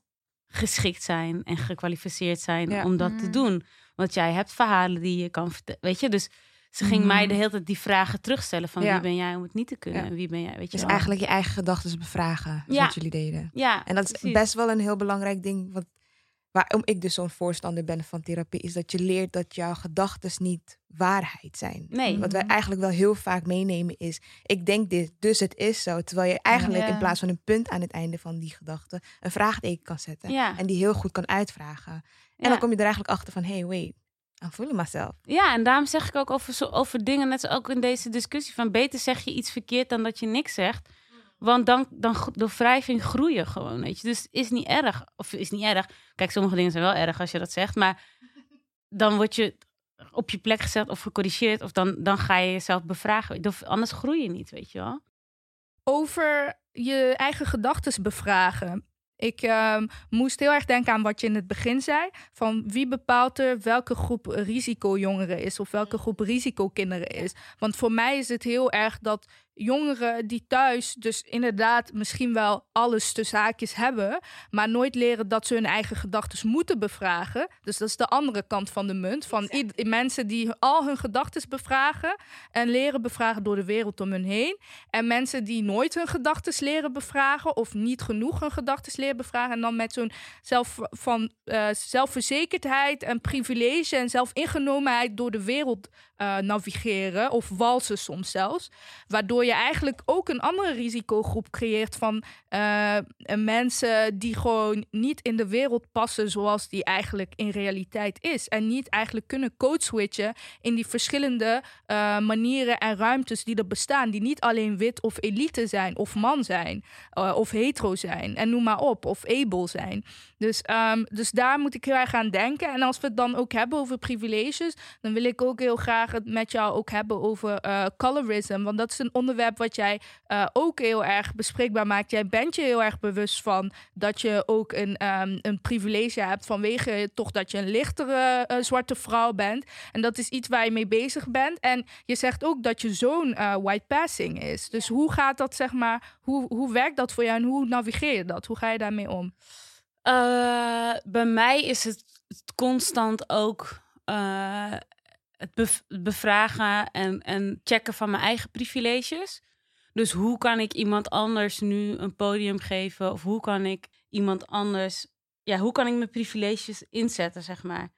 geschikt zijn en gekwalificeerd zijn Ja. om dat te Mm. doen. Want jij hebt verhalen die je kan vertellen. Weet je, dus ze ging Mhm. mij de hele tijd die vragen terugstellen van Ja. wie ben jij om het niet te kunnen Ja. en wie ben jij, weet je Dus wel. eigenlijk je eigen gedachten bevragen. Ja. Wat jullie deden. Ja, En dat is precies. best wel een heel belangrijk ding. Wat, waarom ik dus zo'n voorstander ben van therapie. Is dat je leert dat jouw gedachten niet waarheid zijn. Nee. Wat wij eigenlijk wel heel vaak meenemen is... ik denk dit, dus het is zo. Terwijl je eigenlijk Ja. in plaats van een punt aan het einde van die gedachte... een vraagteken kan zetten. Ja. En die heel goed kan uitvragen. En Ja. dan kom je er eigenlijk achter van... hey, wait, I'm fooling myself. Ja, en daarom zeg ik ook over, zo, over dingen, net zoals ook in deze discussie, van beter zeg je iets verkeerd dan dat je niks zegt. Want dan, dan de wrijving groeien gewoon, weet je. Dus is niet erg. Of is niet erg. Kijk, sommige dingen zijn wel erg als je dat zegt. Maar dan word je op je plek gezet of gecorrigeerd. Of dan, dan ga je jezelf bevragen. Of anders groei je niet, weet je wel. over je eigen gedachten bevragen. Ik ehm, moest heel erg denken aan wat je in het begin zei. Van wie bepaalt er welke groep risicojongeren is of welke groep risicokinderen is. Want voor mij is het heel erg dat jongeren die thuis dus inderdaad misschien wel alles te zaakjes hebben, maar nooit leren dat ze hun eigen gedachten moeten bevragen. Dus dat is de andere kant van de munt. Van mensen die al hun gedachten bevragen en leren bevragen door de wereld om hun heen. En mensen die nooit hun gedachten leren bevragen of niet genoeg hun gedachten leren bevragen. En dan met zo'n zelf, van, eh, zelfverzekerdheid en privilege en zelfingenomenheid door de wereld eh, navigeren. Of walsen soms zelfs. Waardoor je eigenlijk ook een andere risicogroep creëert van eh, mensen die gewoon niet in de wereld passen zoals die eigenlijk in realiteit is. En niet eigenlijk kunnen code switchen in die verschillende eh, manieren en ruimtes die er bestaan. Die niet alleen wit of elite zijn of man zijn eh, of hetero zijn en noem maar op. Of able zijn. Dus, ehm, dus daar moet ik heel erg aan denken. En als we het dan ook hebben over privileges, dan wil ik ook heel graag het met jou ook hebben over eh, colorism. Want dat is een onderwerp wat jij eh, ook heel erg bespreekbaar maakt. Jij bent je heel erg bewust van dat je ook een, ehm, een privilege hebt vanwege toch dat je een lichtere eh, zwarte vrouw bent. En dat is iets waar je mee bezig bent. En je zegt ook dat je zoon white passing is. Dus hoe gaat dat, zeg maar, hoe, hoe werkt dat voor jou en hoe navigeer je dat? Hoe ga je daarmee om? Bij mij is het constant ook het bev- bevragen en, en checken van mijn eigen privileges. Dus hoe kan ik iemand anders nu een podium geven? Of hoe kan ik iemand anders... Ja, hoe kan ik mijn privileges inzetten, zeg maar?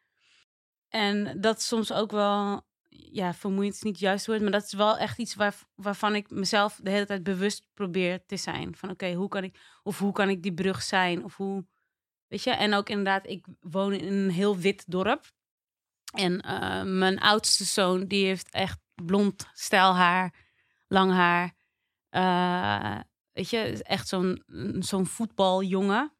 En dat is soms ook wel... Ja, vermoeiend is niet het juiste woord, maar dat is wel echt iets waar, waarvan ik mezelf de hele tijd bewust probeer te zijn. Van oké, hoe kan ik... Of hoe kan ik die brug zijn? Of hoe... Weet je, en ook inderdaad, ik woon in een heel wit dorp. En eh, mijn oudste zoon, die heeft echt blond stijlhaar, lang haar. Eh, weet je, echt zo'n zo'n voetbaljongen.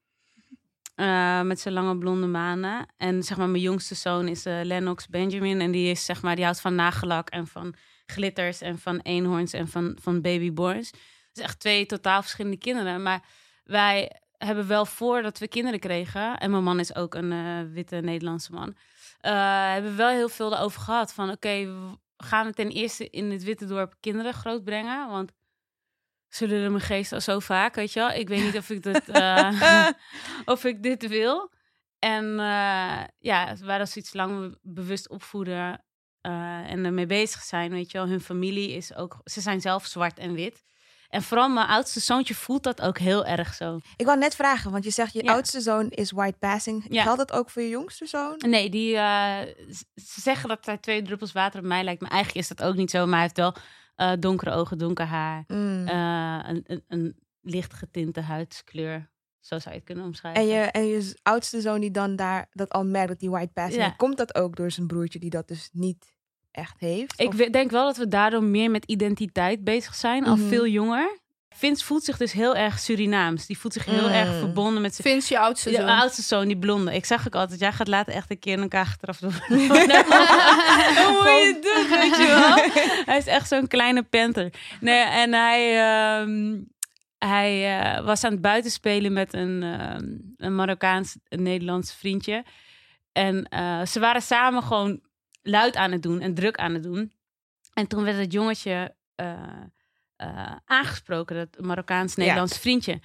Eh, met zijn lange blonde manen. En zeg maar, mijn jongste zoon is Lennox Benjamin. En die is zeg maar, die houdt van nagellak en van glitters en van eenhoorns en van, van babyborns. Is echt twee totaal verschillende kinderen. Maar wij hebben wel voordat we kinderen kregen, en mijn man is ook een witte Nederlandse man, eh, hebben we wel heel veel erover gehad. Van oké, gaan we ten eerste in het witte dorp kinderen grootbrengen? Want zullen mijn geest al zo vaak, weet je wel? Ik weet niet of ik, dat, [laughs] eh, [laughs] of ik dit wil. En eh, ja, waar als iets lang bewust opvoeden en ermee bezig zijn, weet je wel. Hun familie is ook, ze zijn zelf zwart en wit. En vooral mijn oudste zoontje voelt dat ook heel erg zo. Ik wou net vragen, want je zegt je Ja. oudste zoon is white passing. Ja. Geldt dat ook voor je jongste zoon? Nee, die, eh, ze zeggen dat hij twee druppels water op mij lijkt. Maar eigenlijk is dat ook niet zo. Maar hij heeft wel eh, donkere ogen, donker haar. Mm. eh, een, een, een licht getinte huidskleur. Zo zou je het kunnen omschrijven. En je, en je oudste zoon die dan daar dat al merkt dat die white passing Ja. komt dat ook door zijn broertje die dat dus niet echt heeft? Ik Of- denk wel dat we daardoor meer met identiteit bezig zijn. Al Mhm. veel jonger. Vince voelt zich dus heel erg Surinaams. Die voelt zich heel Mm. erg verbonden met zijn... Vince, je oudste Je zoon. oudste zoon, die blonde. Ik zag ook altijd, jij gaat later echt een keer in elkaar achteraf doen. [laughs] [laughs] Hoe moet je het doen, [laughs] weet je wel? Hij is echt zo'n kleine panter. Nee, en hij, ehm, hij eh, was aan het buitenspelen met een, ehm, een Marokkaans, een Nederlands vriendje. En eh, ze waren samen gewoon luid aan het doen en druk aan het doen. En toen werd het jongetje eh, eh, aangesproken, dat Marokkaans-Nederlands vriendje.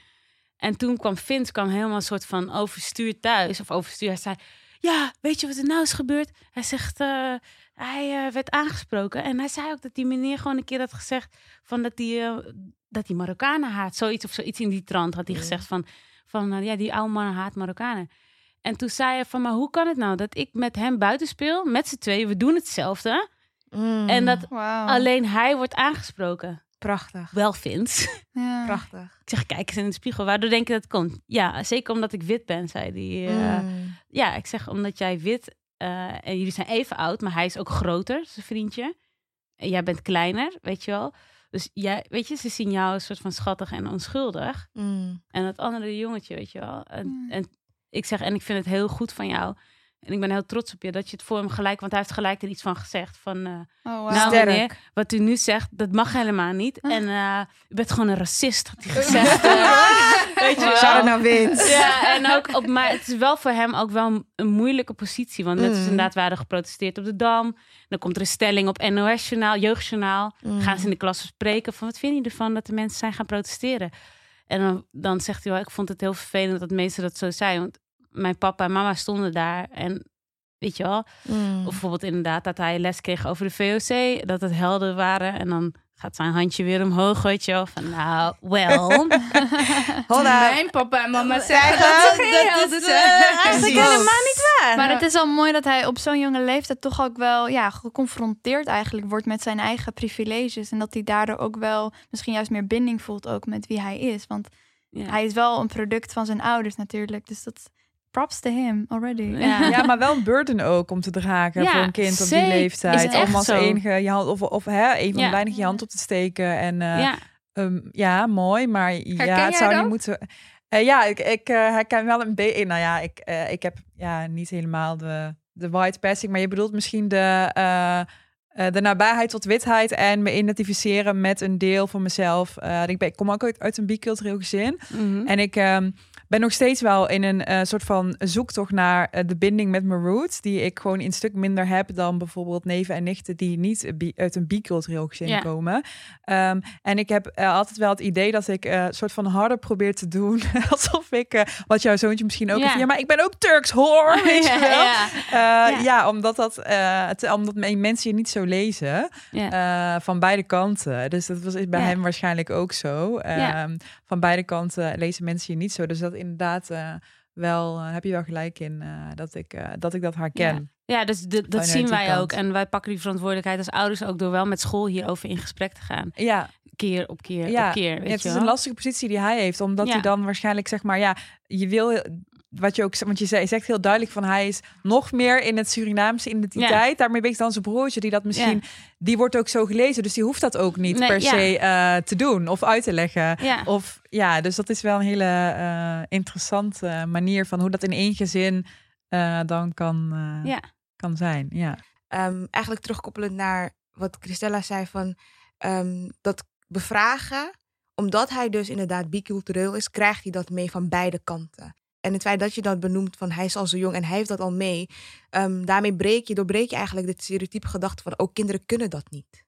En toen kwam Vince kwam helemaal een soort van overstuur thuis. Of overstuur. Hij zei, ja, weet je wat er nou is gebeurd? Hij zegt, eh, hij werd aangesproken. En hij zei ook dat die meneer gewoon een keer had gezegd... Van dat hij eh, dat die Marokkanen haat. Zoiets of zoiets in die trant had hij Ja. gezegd. Van, van ja, die oude man haat Marokkanen. En toen zei hij van, maar hoe kan het nou dat ik met hem buiten speel? Met z'n tweeën, we doen hetzelfde. Mm. En dat alleen hij wordt aangesproken. Prachtig. Wel Vince. Ja. Prachtig. Ik zeg, kijk eens in de spiegel. Waardoor denk je dat het komt? Ja, zeker omdat ik wit ben, zei hij. eh, Mm. Ja, ik zeg omdat jij wit eh, en jullie zijn even oud, maar hij is ook groter, zijn vriendje. En jij bent kleiner, weet je wel. Dus jij, weet je, ze zien jou een soort van schattig en onschuldig. Mm. En dat andere jongetje, weet je wel. En, Mm. en ik zeg, en ik vind het heel goed van jou. En ik ben heel trots op je dat je het voor hem gelijk, want hij heeft gelijk er iets van gezegd. Van, eh, Oh, wow. nou meneer, wat u nu zegt, dat mag helemaal niet. Ah. En eh, u bent gewoon een racist, had hij gezegd. eh. [laughs] weet je wel. Naar Vince. Ja, en ook op, maar het is wel voor hem ook wel een, moeilijke positie. Want net als Mm. inderdaad, we hadden geprotesteerd op de Dam. Dan komt er een stelling op NOS-journaal, jeugdjournaal. Mm. Gaan ze in de klas bespreken van wat vind je ervan dat de mensen zijn gaan protesteren? En dan, dan zegt hij wel, ik vond het heel vervelend dat mensen dat zo zeiden. Want mijn papa en mama stonden daar en weet je wel. Mm. Of bijvoorbeeld inderdaad dat hij les kreeg over de VOC. Dat het helden waren en dan gaat zijn handje weer omhoog, weet je wel. Van nou, wel. [laughs] Hold up. Mijn papa en mama Zeggen, dat dat is, eh, Eigenlijk helemaal niet waar. Maar het is al mooi dat hij op zo'n jonge leeftijd toch ook wel ja, geconfronteerd eigenlijk wordt met zijn eigen privileges. En dat hij daardoor ook wel misschien juist meer binding voelt ook met wie hij is. Want Ja. hij is wel een product van zijn ouders natuurlijk. Dus dat props to him already. Ja. Ja, maar wel een burden ook om te dragen Ja, voor een kind op die leeftijd. om als zo? enige je hand, of, of hè, een van de weinig je hand op te steken. En eh, ja. Ehm, ja, mooi, maar ja, het zou dat? niet moeten. Eh, ja, ik, ik eh, herken wel een beetje. Nou ja, ik, eh, ik heb ja, niet helemaal de, de white passing, maar je bedoelt misschien de, eh, eh, de nabijheid tot witheid en me identificeren met een deel van mezelf. Eh, ik, ben, ik kom ook uit, uit een bicultureel gezin Mhm. en ik ehm, ben nog steeds wel in een eh, soort van zoektocht naar eh, de binding met mijn roots, die ik gewoon een stuk minder heb dan bijvoorbeeld neven en nichten die niet uit een bicultureel gezin komen. Ehm, en ik heb eh, altijd wel het idee dat ik een soort van harder probeer te doen, [laughs] alsof ik, wat jouw zoontje misschien ook Ja. heeft, ja, maar ik ben ook Turks hoor, weet je wel. ja, omdat dat, het, omdat mijn mensen je niet zo lezen van beide kanten. Dus dat was is bij hem waarschijnlijk ook zo. Ehm, Van beide kanten lezen mensen je niet zo. Dus dat inderdaad eh, wel, eh, heb je wel gelijk in eh, dat, ik, dat ik dat herken. Ja, dus de- dat zien wij kant. ook. En wij pakken die verantwoordelijkheid als ouders ook door wel met school hierover in gesprek te gaan. Ja, Keer op keer ja. op keer. Ja, Weet het je is wel? een lastige positie die hij heeft. Omdat Ja. hij dan waarschijnlijk zeg maar, ja, je wil... Wat je ook want je zegt, je zegt heel duidelijk van hij is nog meer in het Surinaamse identiteit. Daarmee ben ik dan zijn broertje die dat misschien, die wordt ook zo gelezen, dus die hoeft dat ook niet Nee, per ja. se eh, te doen of uit te leggen. Ja. Of ja, dus dat is wel een hele eh, interessante manier van hoe dat in één gezin eh, dan kan, eh, Ja. kan zijn. Ja. Ehm, eigenlijk terugkoppelend naar wat Christella zei van ehm, dat bevragen omdat hij dus inderdaad bicultureel is, krijgt hij dat mee van beide kanten. En het feit dat je dat benoemt van hij is al zo jong en hij heeft dat al mee, ehm, daarmee breek je, doorbreek je eigenlijk de stereotype gedachte van ook kinderen kunnen dat niet.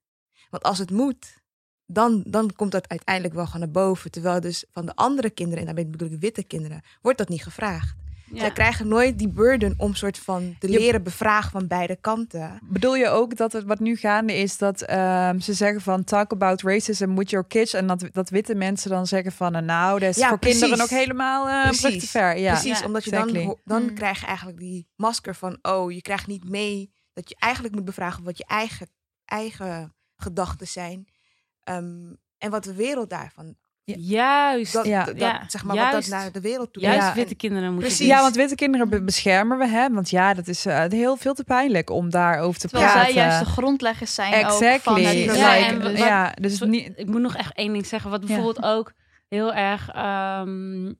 Want als het moet, dan, dan komt dat uiteindelijk wel gewoon naar boven. Terwijl dus van de andere kinderen, en daarmee bedoel ik witte kinderen, wordt dat niet gevraagd. Ja. Zij krijgen nooit die burden om soort van te leren bevragen van beide kanten. Bedoel je ook dat het wat nu gaande is dat ehm, ze zeggen van talk about racism with your kids en dat, dat witte mensen dan zeggen van eh, nou dat is Ja, voor precies. kinderen ook helemaal een brug te Precies. ver. Ja. Precies, Ja, omdat je exactly. dan, dan Mm. krijg je eigenlijk die masker van, oh, je krijgt niet mee dat je eigenlijk moet bevragen wat je eigen, eigen gedachten zijn. Ehm, en wat de wereld daarvan, Juist. dat, Ja. dat, Ja, zeg maar, wat dat juist. naar de wereld toe Juist Ja, witte kinderen moeten precies. Ja, want witte kinderen be- beschermen we, hè? Want ja, dat is eh, heel veel te pijnlijk om daarover te Terwijl praten. zij juist de grondleggers zijn ook van Exactly. het Like, Ja, en Dus- wat- ja, dus Zo- niet. Ik moet nog echt één ding zeggen. Wat Ja. bijvoorbeeld ook heel erg... ehm,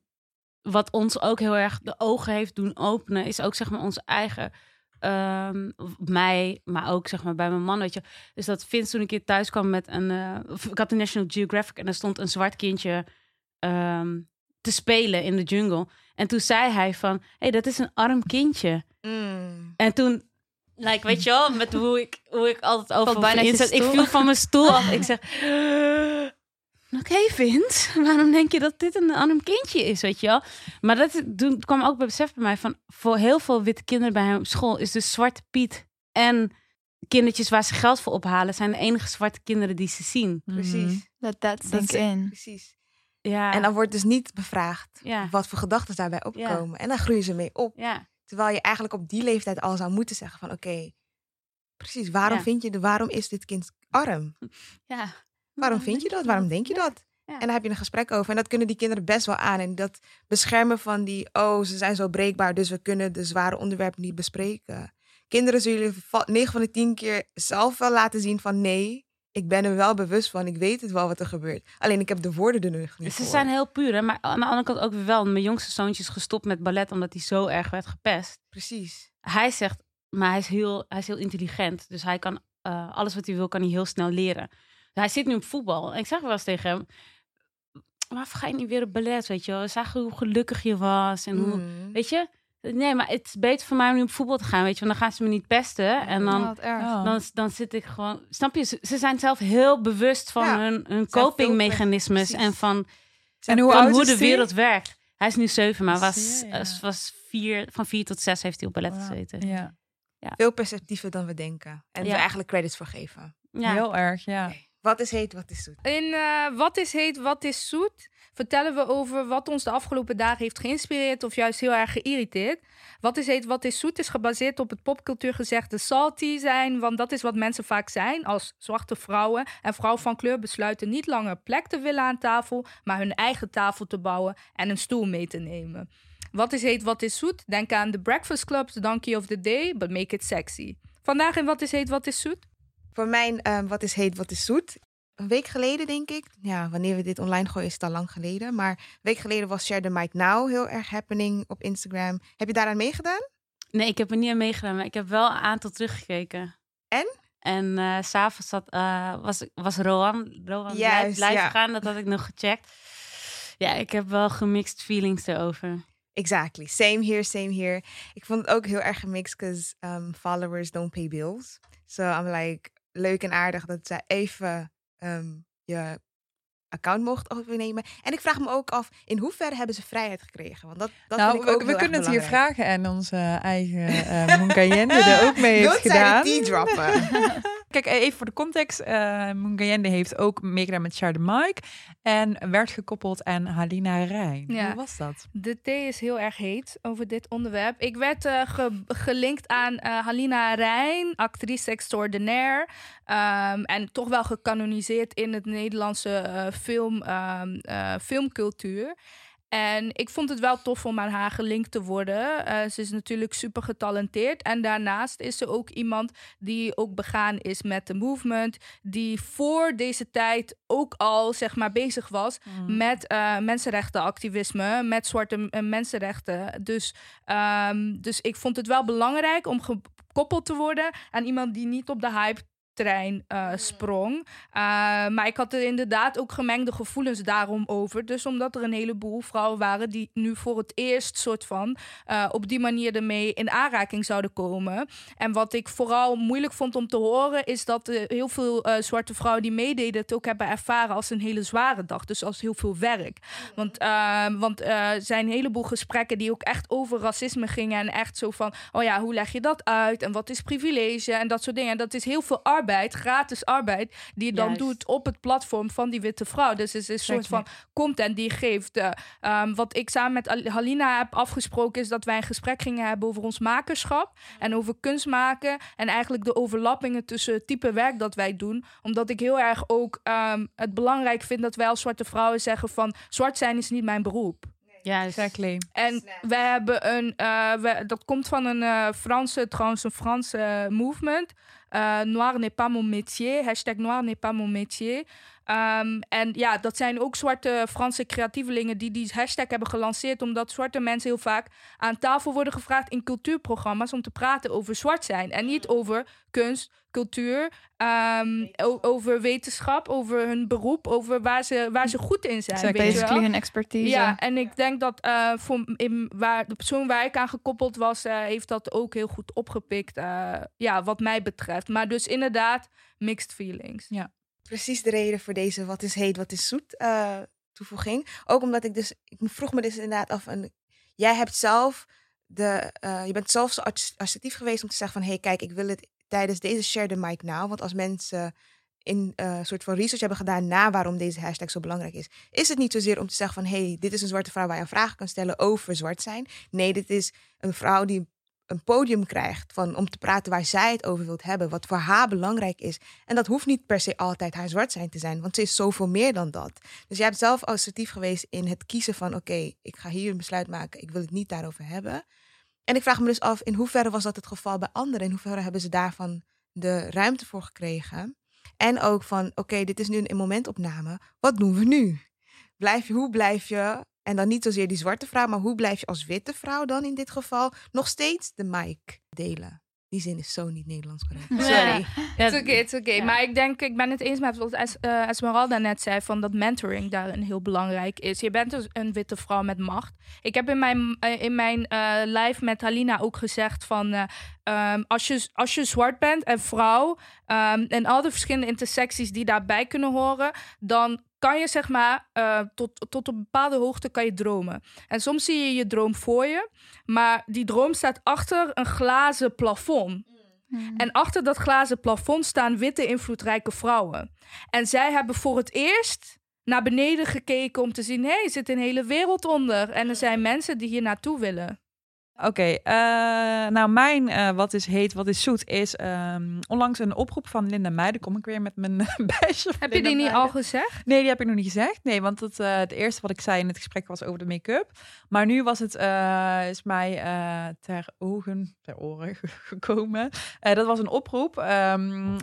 wat ons ook heel erg de ogen heeft doen openen... is ook zeg maar onze eigen... ehm, mij, maar ook zeg maar bij mijn man, weet je. Dus dat Vince toen een keer thuis kwam met een... eh, ik had de National Geographic en er stond een zwart kindje... ehm, te spelen in de jungle. En toen zei hij van... Hé, hey, dat is een arm kindje. Mm. En toen, like, weet je wel, met hoe ik, hoe ik altijd over bijna. Ik viel van mijn stoel af. Ik zeg, [laughs] oké Vince, [laughs] waarom denk je dat dit een arm kindje is, weet je wel? Maar dat toen kwam ook bij besef bij mij van, voor heel veel witte kinderen bij hem op school is dus Zwarte Piet en kindertjes waar ze geld voor ophalen, zijn de enige zwarte kinderen die ze zien. Mhm. Precies, Let that Dat sink is- in. precies. Ja, En dan wordt dus niet bevraagd ja, wat voor gedachten daarbij opkomen. En dan groeien ze mee op. ja, Terwijl je eigenlijk op die leeftijd al zou moeten zeggen van oké, precies, waarom Ja. vind je de, waarom is dit kind arm? ja. Waarom vind je dat? Waarom denk je dat? Ja. En daar heb je een gesprek over. En dat kunnen die kinderen best wel aan. En dat beschermen van die, oh, ze zijn zo breekbaar, dus we kunnen de zware onderwerpen niet bespreken. Kinderen zullen va- 9 van de 10 keer zelf wel laten zien van nee, ik ben er wel bewust van, ik weet het wel wat er gebeurt. Alleen ik heb de woorden er nog niet Ze voor. zijn heel puur, hè? maar aan de andere kant ook weer wel. Mijn jongste zoontje is gestopt met ballet omdat hij zo erg werd gepest. Precies. hij zegt, maar hij is heel, hij is heel intelligent. Dus hij kan eh, alles wat hij wil, kan hij heel snel leren. Hij zit nu op voetbal. En ik zeg wel eens tegen hem, waarvoor ga je niet weer op ballet, weet je wel? We zagen hoe gelukkig je was en hoe, Mm. weet je? Nee, maar het is beter voor mij om nu op voetbal te gaan, weet je? Want dan gaan ze me niet pesten. En dan, Oh, dan, dan zit ik gewoon... Snap je? Ze, ze zijn zelf heel bewust van Ja, hun, hun copingmechanismes. En van, En hoe van de wereld werkt. Hij is nu zeven, maar was, ja. was vier, van vier tot zes heeft hij op ballet gezeten. Ja, Veel perceptiever dan we denken. En Ja. we eigenlijk credits voor geven. Ja. heel erg, ja. Wat is heet, wat is zoet? In eh, Wat is heet, wat is zoet? vertellen we over wat ons de afgelopen dagen heeft geïnspireerd of juist heel erg geïrriteerd. Wat is heet, wat is zoet is gebaseerd op het popcultuurgezegde salty zijn, want dat is wat mensen vaak zijn als zwarte vrouwen. En vrouwen van kleur besluiten niet langer plek te willen aan tafel, maar hun eigen tafel te bouwen en een stoel mee te nemen. Wat is heet, wat is zoet? Denk aan de Breakfast Club's Donkey of the Day, but make it sexy. Vandaag in Wat is heet, wat is zoet? Voor mijn ehm, wat is heet, wat is zoet. Een week geleden, denk ik. Ja, wanneer we dit online gooien, is het al lang geleden. Maar een week geleden was Share the Mic Now heel erg happening op Instagram. Heb je daaraan meegedaan? Nee, ik heb er niet aan meegedaan, maar ik heb wel een aantal teruggekeken. En? En s s'avonds eh, was, was Rohan, Rohan Juist, blijf, ja. gaan, dat had ik nog gecheckt. Ja, ik heb wel gemixed feelings erover. Exactly. Same here, same here. Ik vond het ook heel erg gemixed, because um, followers don't pay bills. So I'm like, leuk en aardig dat zij even ehm, je account mocht overnemen. En ik vraag me ook af, in hoeverre hebben ze vrijheid gekregen? Want dat, dat nou, vind ik we, ook we erg kunnen het hier vragen en onze eigen uh, Mungayende er ook mee heeft [laughs] zij gedaan. tea droppen? [laughs] Kijk, even voor de context. Uh, Mungayende heeft ook meegedaan met Char de Mike en werd gekoppeld aan Halina Rijn. Ja. Hoe was dat? De thee is heel erg heet over dit onderwerp. Ik werd uh, ge gelinkt aan uh, Halina Rijn, actrice extraordinaire. Um, en toch wel gecanoniseerd in het Nederlandse film, um, filmcultuur. En ik vond het wel tof om aan haar gelinkt te worden. Uh, ze is natuurlijk super getalenteerd. En daarnaast is ze ook iemand die ook begaan is met de movement. Die voor deze tijd ook al zeg maar bezig was mm. met uh, mensenrechtenactivisme, met zwarte uh, mensenrechten. Dus, um, dus ik vond het wel belangrijk om gekoppeld te worden aan iemand die niet op de hype trein uh, sprong. Uh, maar ik had er inderdaad ook gemengde gevoelens daarom over. Dus omdat er een heleboel vrouwen waren die nu voor het eerst soort van uh, op die manier ermee in aanraking zouden komen. En wat ik vooral moeilijk vond om te horen, is dat heel veel zwarte vrouwen die meededen het ook hebben ervaren als een hele zware dag. Dus als heel veel werk. Want, want er zijn een heleboel gesprekken die ook echt over racisme gingen. En echt zo van: oh ja, hoe leg je dat uit? En wat is privilege? En dat soort dingen. En dat is heel veel arbeid, gratis arbeid, die je dan Juist. doet op het platform van die witte vrouw. Dus het is een soort van content die je geeft. Uh, um, wat ik samen met Halina heb afgesproken is dat wij een gesprek gingen hebben over ons makerschap en over kunst maken en eigenlijk de overlappingen tussen het type werk dat wij doen. Omdat ik heel erg ook um, het belangrijk vind dat wij als zwarte vrouwen zeggen van zwart zijn is niet mijn beroep. Ja, exactly. En we hebben een, uh, we, dat komt van een uh, Franse, trouwens een Franse movement. Uh, noir n'est pas mon métier. Hashtag noir n'est pas mon métier. Um, en ja, dat zijn ook zwarte Franse creatievelingen die die hashtag hebben gelanceerd. Omdat zwarte mensen heel vaak aan tafel worden gevraagd in cultuurprogramma's om te praten over zwart zijn. En niet over kunst, cultuur, um, over wetenschap, over hun beroep, over waar ze, waar ze goed in zijn. Exactly. Weet je Basically hun expertise. Ja, en ik denk dat uh, voor in, waar, de persoon waar ik aan gekoppeld was, uh, heeft dat ook heel goed opgepikt. Uh, ja, wat mij betreft. Maar dus inderdaad, mixed feelings. Ja. Precies de reden voor deze wat is heet, wat is zoet uh, toevoeging. Ook omdat ik dus, ik vroeg me dus inderdaad af, en jij hebt zelf de, uh, je bent zelf zo assertief geweest om te zeggen van, hé hey, kijk, ik wil het tijdens deze share the mic now. Want als mensen in een uh, soort van research hebben gedaan na waarom deze hashtag zo belangrijk is, is het niet zozeer om te zeggen van, hé, hey, dit is een zwarte vrouw waar je een vraag kan stellen over zwart zijn. Nee, dit is een vrouw die een podium krijgt van, om te praten waar zij het over wilt hebben, wat voor haar belangrijk is. En dat hoeft niet per se altijd haar zwart zijn te zijn, want ze is zoveel meer dan dat. Dus jij hebt zelf assertief geweest in het kiezen van, oké, ik ga hier een besluit maken, ik wil het niet daarover hebben. En ik vraag me dus af, in hoeverre was dat het geval bij anderen? In hoeverre hebben ze daarvan de ruimte voor gekregen? En ook van, oké, dit is nu een momentopname, wat doen we nu? Blijf je, hoe blijf je en dan niet zozeer die zwarte vrouw, maar hoe blijf je als witte vrouw dan in dit geval nog steeds de mic delen? Die zin is zo niet Nederlands correct. Sorry. Ja, het is oké, het is oké. Maar ik denk, ik ben het eens met wat es, uh, Esmeralda net zei, van dat mentoring daarin heel belangrijk is. Je bent dus een witte vrouw met macht. Ik heb in mijn, uh, in mijn uh, live met Halina ook gezegd van, um, als, je, als je zwart bent en vrouw um, en al de verschillende intersecties die daarbij kunnen horen, dan kan je zeg maar uh, tot, tot een bepaalde hoogte kan je dromen. En soms zie je je droom voor je, maar die droom staat achter een glazen plafond. Mm. En achter dat glazen plafond staan witte invloedrijke vrouwen. En zij hebben voor het eerst naar beneden gekeken om te zien: hé, hey, er zit een hele wereld onder. En er zijn mensen die hier naartoe willen. Oké, okay, uh, nou mijn uh, wat is heet, wat is zoet is um, onlangs een oproep van Linda Meijden. Kom ik weer met mijn [laughs] bijsje. Heb je die niet al gezegd? Nee, die heb ik nog niet gezegd. Nee, want het, uh, het eerste wat ik zei in het gesprek was over de make-up. Maar nu was het is mij ter ogen, ter oren [laughs] gekomen. dat was een oproep um,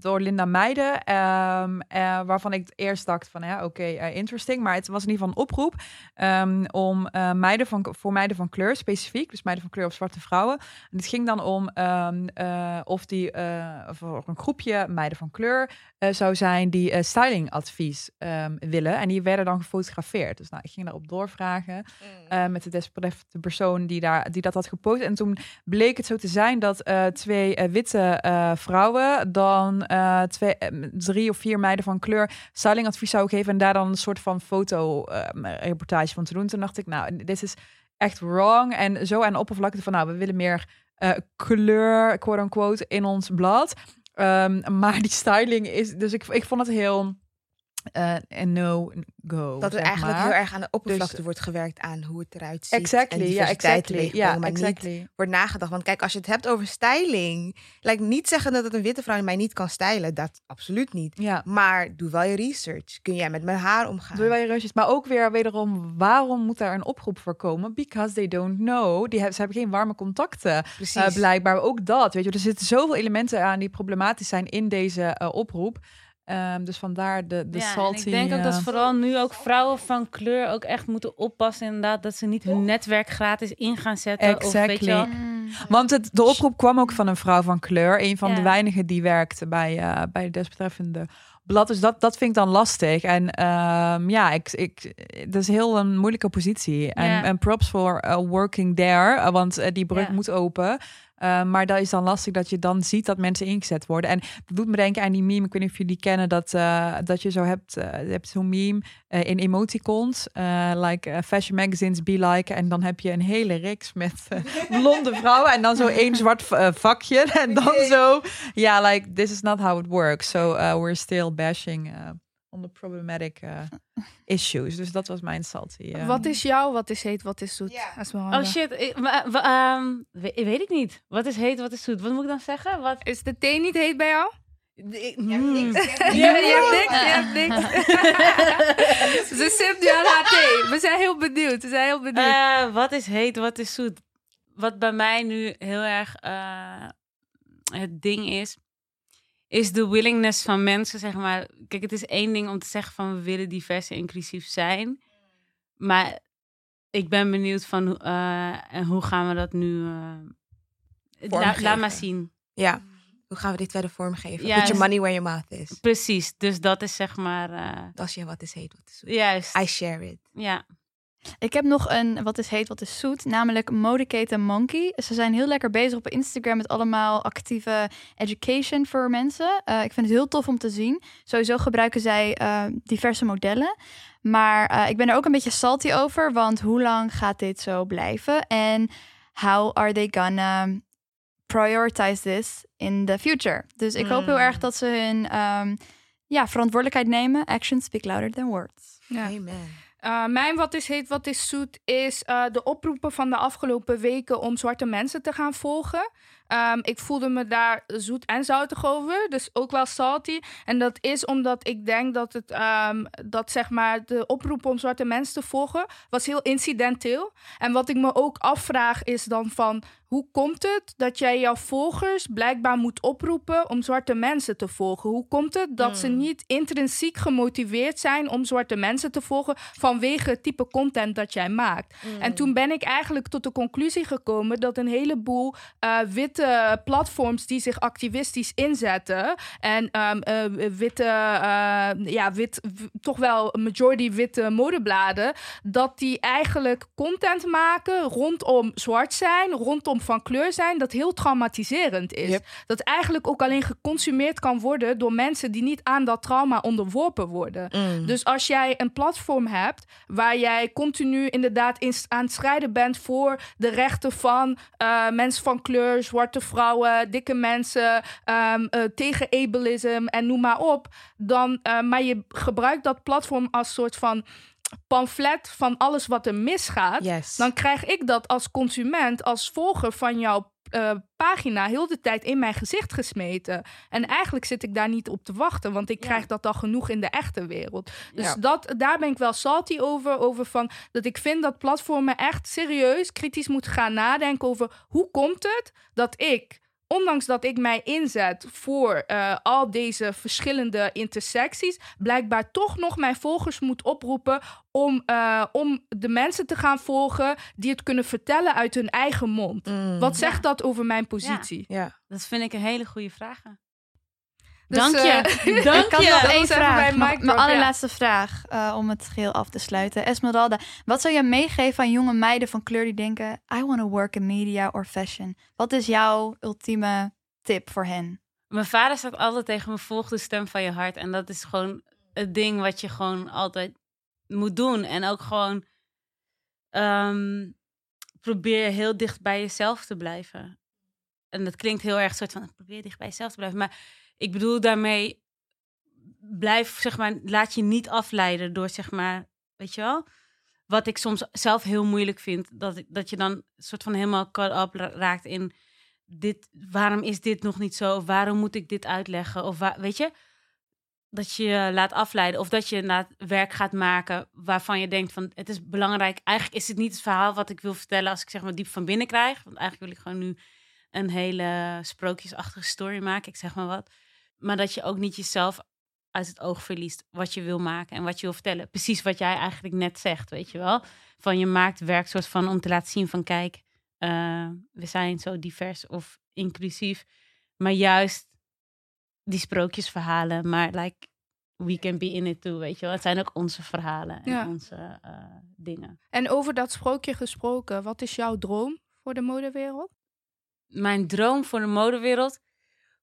door Linda Meijden, um, waarvan ik eerst dacht van ja, oké, okay, interesting. Maar het was in ieder geval een oproep om meiden van, voor meiden van kleur specifiek, dus meiden van kleur of zwarte vrouwen. En het ging dan om um, uh, of die uh, voor een groepje meiden van kleur uh, zou zijn die stylingadvies um, willen. En die werden dan gefotografeerd. Dus nou, ik ging daarop doorvragen mm. met de desbetreffende persoon die, daar, die dat had gepost. En toen bleek het zo te zijn dat twee witte vrouwen dan twee, drie of vier meiden van kleur stylingadvies zouden geven en daar dan een soort van fotoreportage van te doen. Toen dacht ik, nou, dit is echt wrong. En zo aan oppervlakte van, nou, we willen meer uh, kleur, quote-unquote, in ons blad. Um, maar die styling is... Dus ik, ik vond het heel... Uh, en no go. Dat er eigenlijk maar. heel erg aan de oppervlakte Dus- wordt gewerkt aan hoe het eruit ziet. Exactly, en ja, exactly. Ja, maar exactly. niet wordt nagedacht. Want kijk, als je het hebt over styling, lijkt niet zeggen dat het een witte vrouw mij niet kan stylen. Dat absoluut niet. Ja. Maar doe wel je research. Kun jij met mijn haar omgaan? Doe wel je reusjes. Maar ook weer wederom, waarom moet daar een oproep voor komen? Because they don't know. Die hebben, ze hebben geen warme contacten. Precies. Uh, blijkbaar ook dat. Weet je, er zitten zoveel elementen aan die problematisch zijn in deze uh, oproep. Um, dus vandaar de, de ja, salty... en ik denk ook dat uh, vooral nu ook vrouwen van kleur ook echt moeten oppassen inderdaad dat ze niet hun netwerk gratis in gaan zetten. Of weet je wel, Exactly. Want het, de oproep kwam ook van een vrouw van kleur. Een van de weinigen die werkte bij, eh, bij het desbetreffende blad. Dus dat, dat vind ik dan lastig. En ehm, ja, ik, ik, dat is heel een moeilijke positie. En, Ja. en props voor eh, working there. eh, want eh, die brug Ja. moet open. Eh, maar dat is dan lastig dat je dan ziet dat mensen ingezet worden. En dat doet me denken aan die meme. Ik weet niet of jullie kennen. Dat, eh, dat je zo hebt, eh, je hebt zo'n meme in emoticons. like fashion magazines be like. En dan heb je een hele reeks met [laughs] blonde vrouwen. En dan zo één zwart vakje. [laughs] En dan zo. Ja, like this is not how it works. So we're still bashing on the problematic uh, [laughs] issues. Dus dat was mijn salty. Wat is jou, wat is heet, wat is zoet? Ja. Esmeralda? Oh shit, ik, ehm, we- weet ik niet. Wat is heet, wat is zoet? Wat moet ik dan zeggen? Wat? Is de thee niet heet bij jou? Hmm. Ja, je hebt niks, je hebt niks. Ze sipt nu aan haar thee. We zijn heel benieuwd, we zijn heel benieuwd. Eh, wat is heet, wat is zoet? Wat bij mij nu heel erg eh, het ding is, is de willingness van mensen, zeg maar. Kijk, het is één ding om te zeggen van we willen divers en inclusief zijn. Maar ik ben benieuwd van hoe- eh, en hoe gaan we dat nu... eh, la- laat maar zien. Ja. Hoe gaan we dit verder vormgeven? Juist. Put your money where your mouth is. Precies, dus dat is zeg maar... eh, Als je wat is heet, wat is zoet. juist. I share it. Ja. Ik heb nog een wat is heet, wat is zoet, namelijk Modeketen Monkey. Ze zijn heel lekker bezig op Instagram met allemaal actieve education voor mensen. Eh, ik vind het heel tof om te zien. Sowieso gebruiken zij eh, diverse modellen. Maar eh, ik ben er ook een beetje salty over, want hoe lang gaat dit zo blijven? En how are they gonna prioritize this in the future? Dus ik hoop heel erg dat ze hun ehm, ja, verantwoordelijkheid nemen. Actions speak louder than words. Ja. Amen. Uh, mijn wat is heet, wat is zoet, is uh, de oproepen van de afgelopen weken om zwarte mensen te gaan volgen. Um, ik voelde me daar zoet en zoutig over, dus ook wel salty. En dat is omdat ik denk dat het, um, dat zeg maar, de oproep om zwarte mensen te volgen, was heel incidenteel. En wat ik me ook afvraag is dan van, hoe komt het dat jij jouw volgers blijkbaar moet oproepen om zwarte mensen te volgen? Hoe komt het dat Mm. ze niet intrinsiek gemotiveerd zijn om zwarte mensen te volgen vanwege het type content dat jij maakt? Mm. En toen ben ik eigenlijk tot de conclusie gekomen dat een heleboel uh, witte platforms die zich activistisch inzetten en um, uh, witte, uh, ja, wit, toch wel majority witte modebladen, dat die eigenlijk content maken rondom zwart zijn, rondom van kleur zijn, dat heel traumatiserend is. Yep. Dat eigenlijk ook alleen geconsumeerd kan worden door mensen die niet aan dat trauma onderworpen worden. Mm. Dus als jij een platform hebt waar jij continu inderdaad in, aan het strijden bent voor de rechten van uh, mensen van kleur, zwarte vrouwen, dikke mensen, um, uh, tegen ableism en noem maar op, dan, uh, maar je gebruikt dat platform als soort van pamflet van alles wat er misgaat, yes. dan krijg ik dat als consument, als volger van jouw uh, pagina heel de tijd in mijn gezicht gesmeten. En eigenlijk zit ik daar niet op te wachten, want ik Ja. krijg dat al genoeg in de echte wereld. Dus Ja. dat, daar ben ik wel salty over, over van dat ik vind dat platformen echt serieus kritisch moeten gaan nadenken over hoe komt het dat ik ondanks dat ik mij inzet voor uh, al deze verschillende intersecties, blijkbaar toch nog mijn volgers moet oproepen om, uh, om de mensen te gaan volgen die het kunnen vertellen uit hun eigen mond. Mm. Wat zegt Ja. dat over mijn positie? Ja. Dat vind ik een hele goede vraag. Dus, Dank eh, [laughs] je. Dank Ik had je. nog Dat één vraag. mijn ja. allerlaatste vraag uh, om het geheel af te sluiten. Esmeralda, wat zou je meegeven aan jonge meiden van kleur die denken... I want to work in media or fashion. Wat is jouw ultieme tip voor hen? Mijn vader staat altijd tegen me, volg de stem van je hart. En dat is gewoon het ding wat je gewoon altijd moet doen. En ook gewoon um, probeer heel dicht bij jezelf te blijven. En dat klinkt heel erg soort van, probeer dicht bij jezelf te blijven. Maar ik bedoel daarmee, blijf, zeg maar, laat je niet afleiden door, zeg maar, weet je wel? Wat ik soms zelf heel moeilijk vind, dat, dat je dan soort van helemaal caught up raakt in dit, waarom is dit nog niet zo? Of waarom moet ik dit uitleggen? Of weet je, dat je laat afleiden. Of dat je na werk gaat maken waarvan je denkt van het is belangrijk. Eigenlijk is het niet het verhaal wat ik wil vertellen als ik zeg maar diep van binnen krijg. Want eigenlijk wil ik gewoon nu een hele sprookjesachtige story maken. Ik zeg maar wat. Maar dat je ook niet jezelf uit het oog verliest wat je wil maken en wat je wil vertellen. Precies wat jij eigenlijk net zegt, weet je wel. Van je maakt werk soort van om te laten zien van kijk, eh, we zijn zo divers of inclusief. Maar juist die sprookjesverhalen, maar like, we can be in it too, weet je wel. Het zijn ook onze verhalen en Ja. onze eh, dingen. En over dat sprookje gesproken, wat is jouw droom voor de modewereld? Mijn droom voor de modewereld,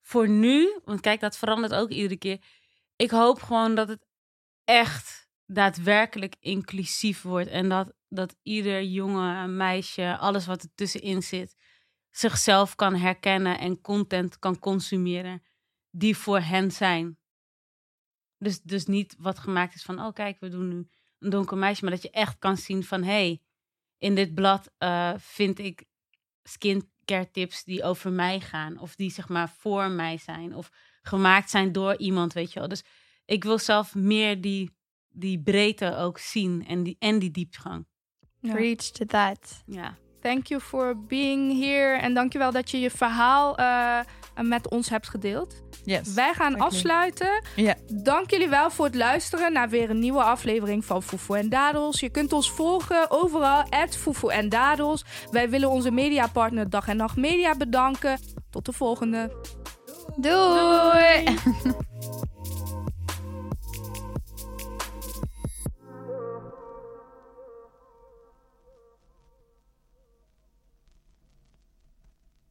voor nu, want kijk, dat verandert ook iedere keer. Ik hoop gewoon dat het echt daadwerkelijk inclusief wordt. En dat, dat ieder jongen, meisje, alles wat er tussenin zit, zichzelf kan herkennen en content kan consumeren die voor hen zijn. Dus, dus niet wat gemaakt is van, oh kijk, we doen nu een donker meisje, maar dat je echt kan zien van, hé, hey, in dit blad eh, vind ik skincare tips die over mij gaan. Of die zeg maar voor mij zijn. Of gemaakt zijn door iemand, weet je wel. Dus ik wil zelf meer die, die breedte ook zien en die, en die diepgang. Preach to that. Ja. Thank you for being here. En dankjewel dat je je verhaal eh, met ons hebt gedeeld. Yes. Wij gaan afsluiten. Ja. Dank jullie wel voor het luisteren naar weer een nieuwe aflevering van Foefo en Dadels. Je kunt ons volgen overal, at en Dadels. Wij willen onze mediapartner Dag en Nacht Media bedanken. Tot de volgende. Doei. [laughs]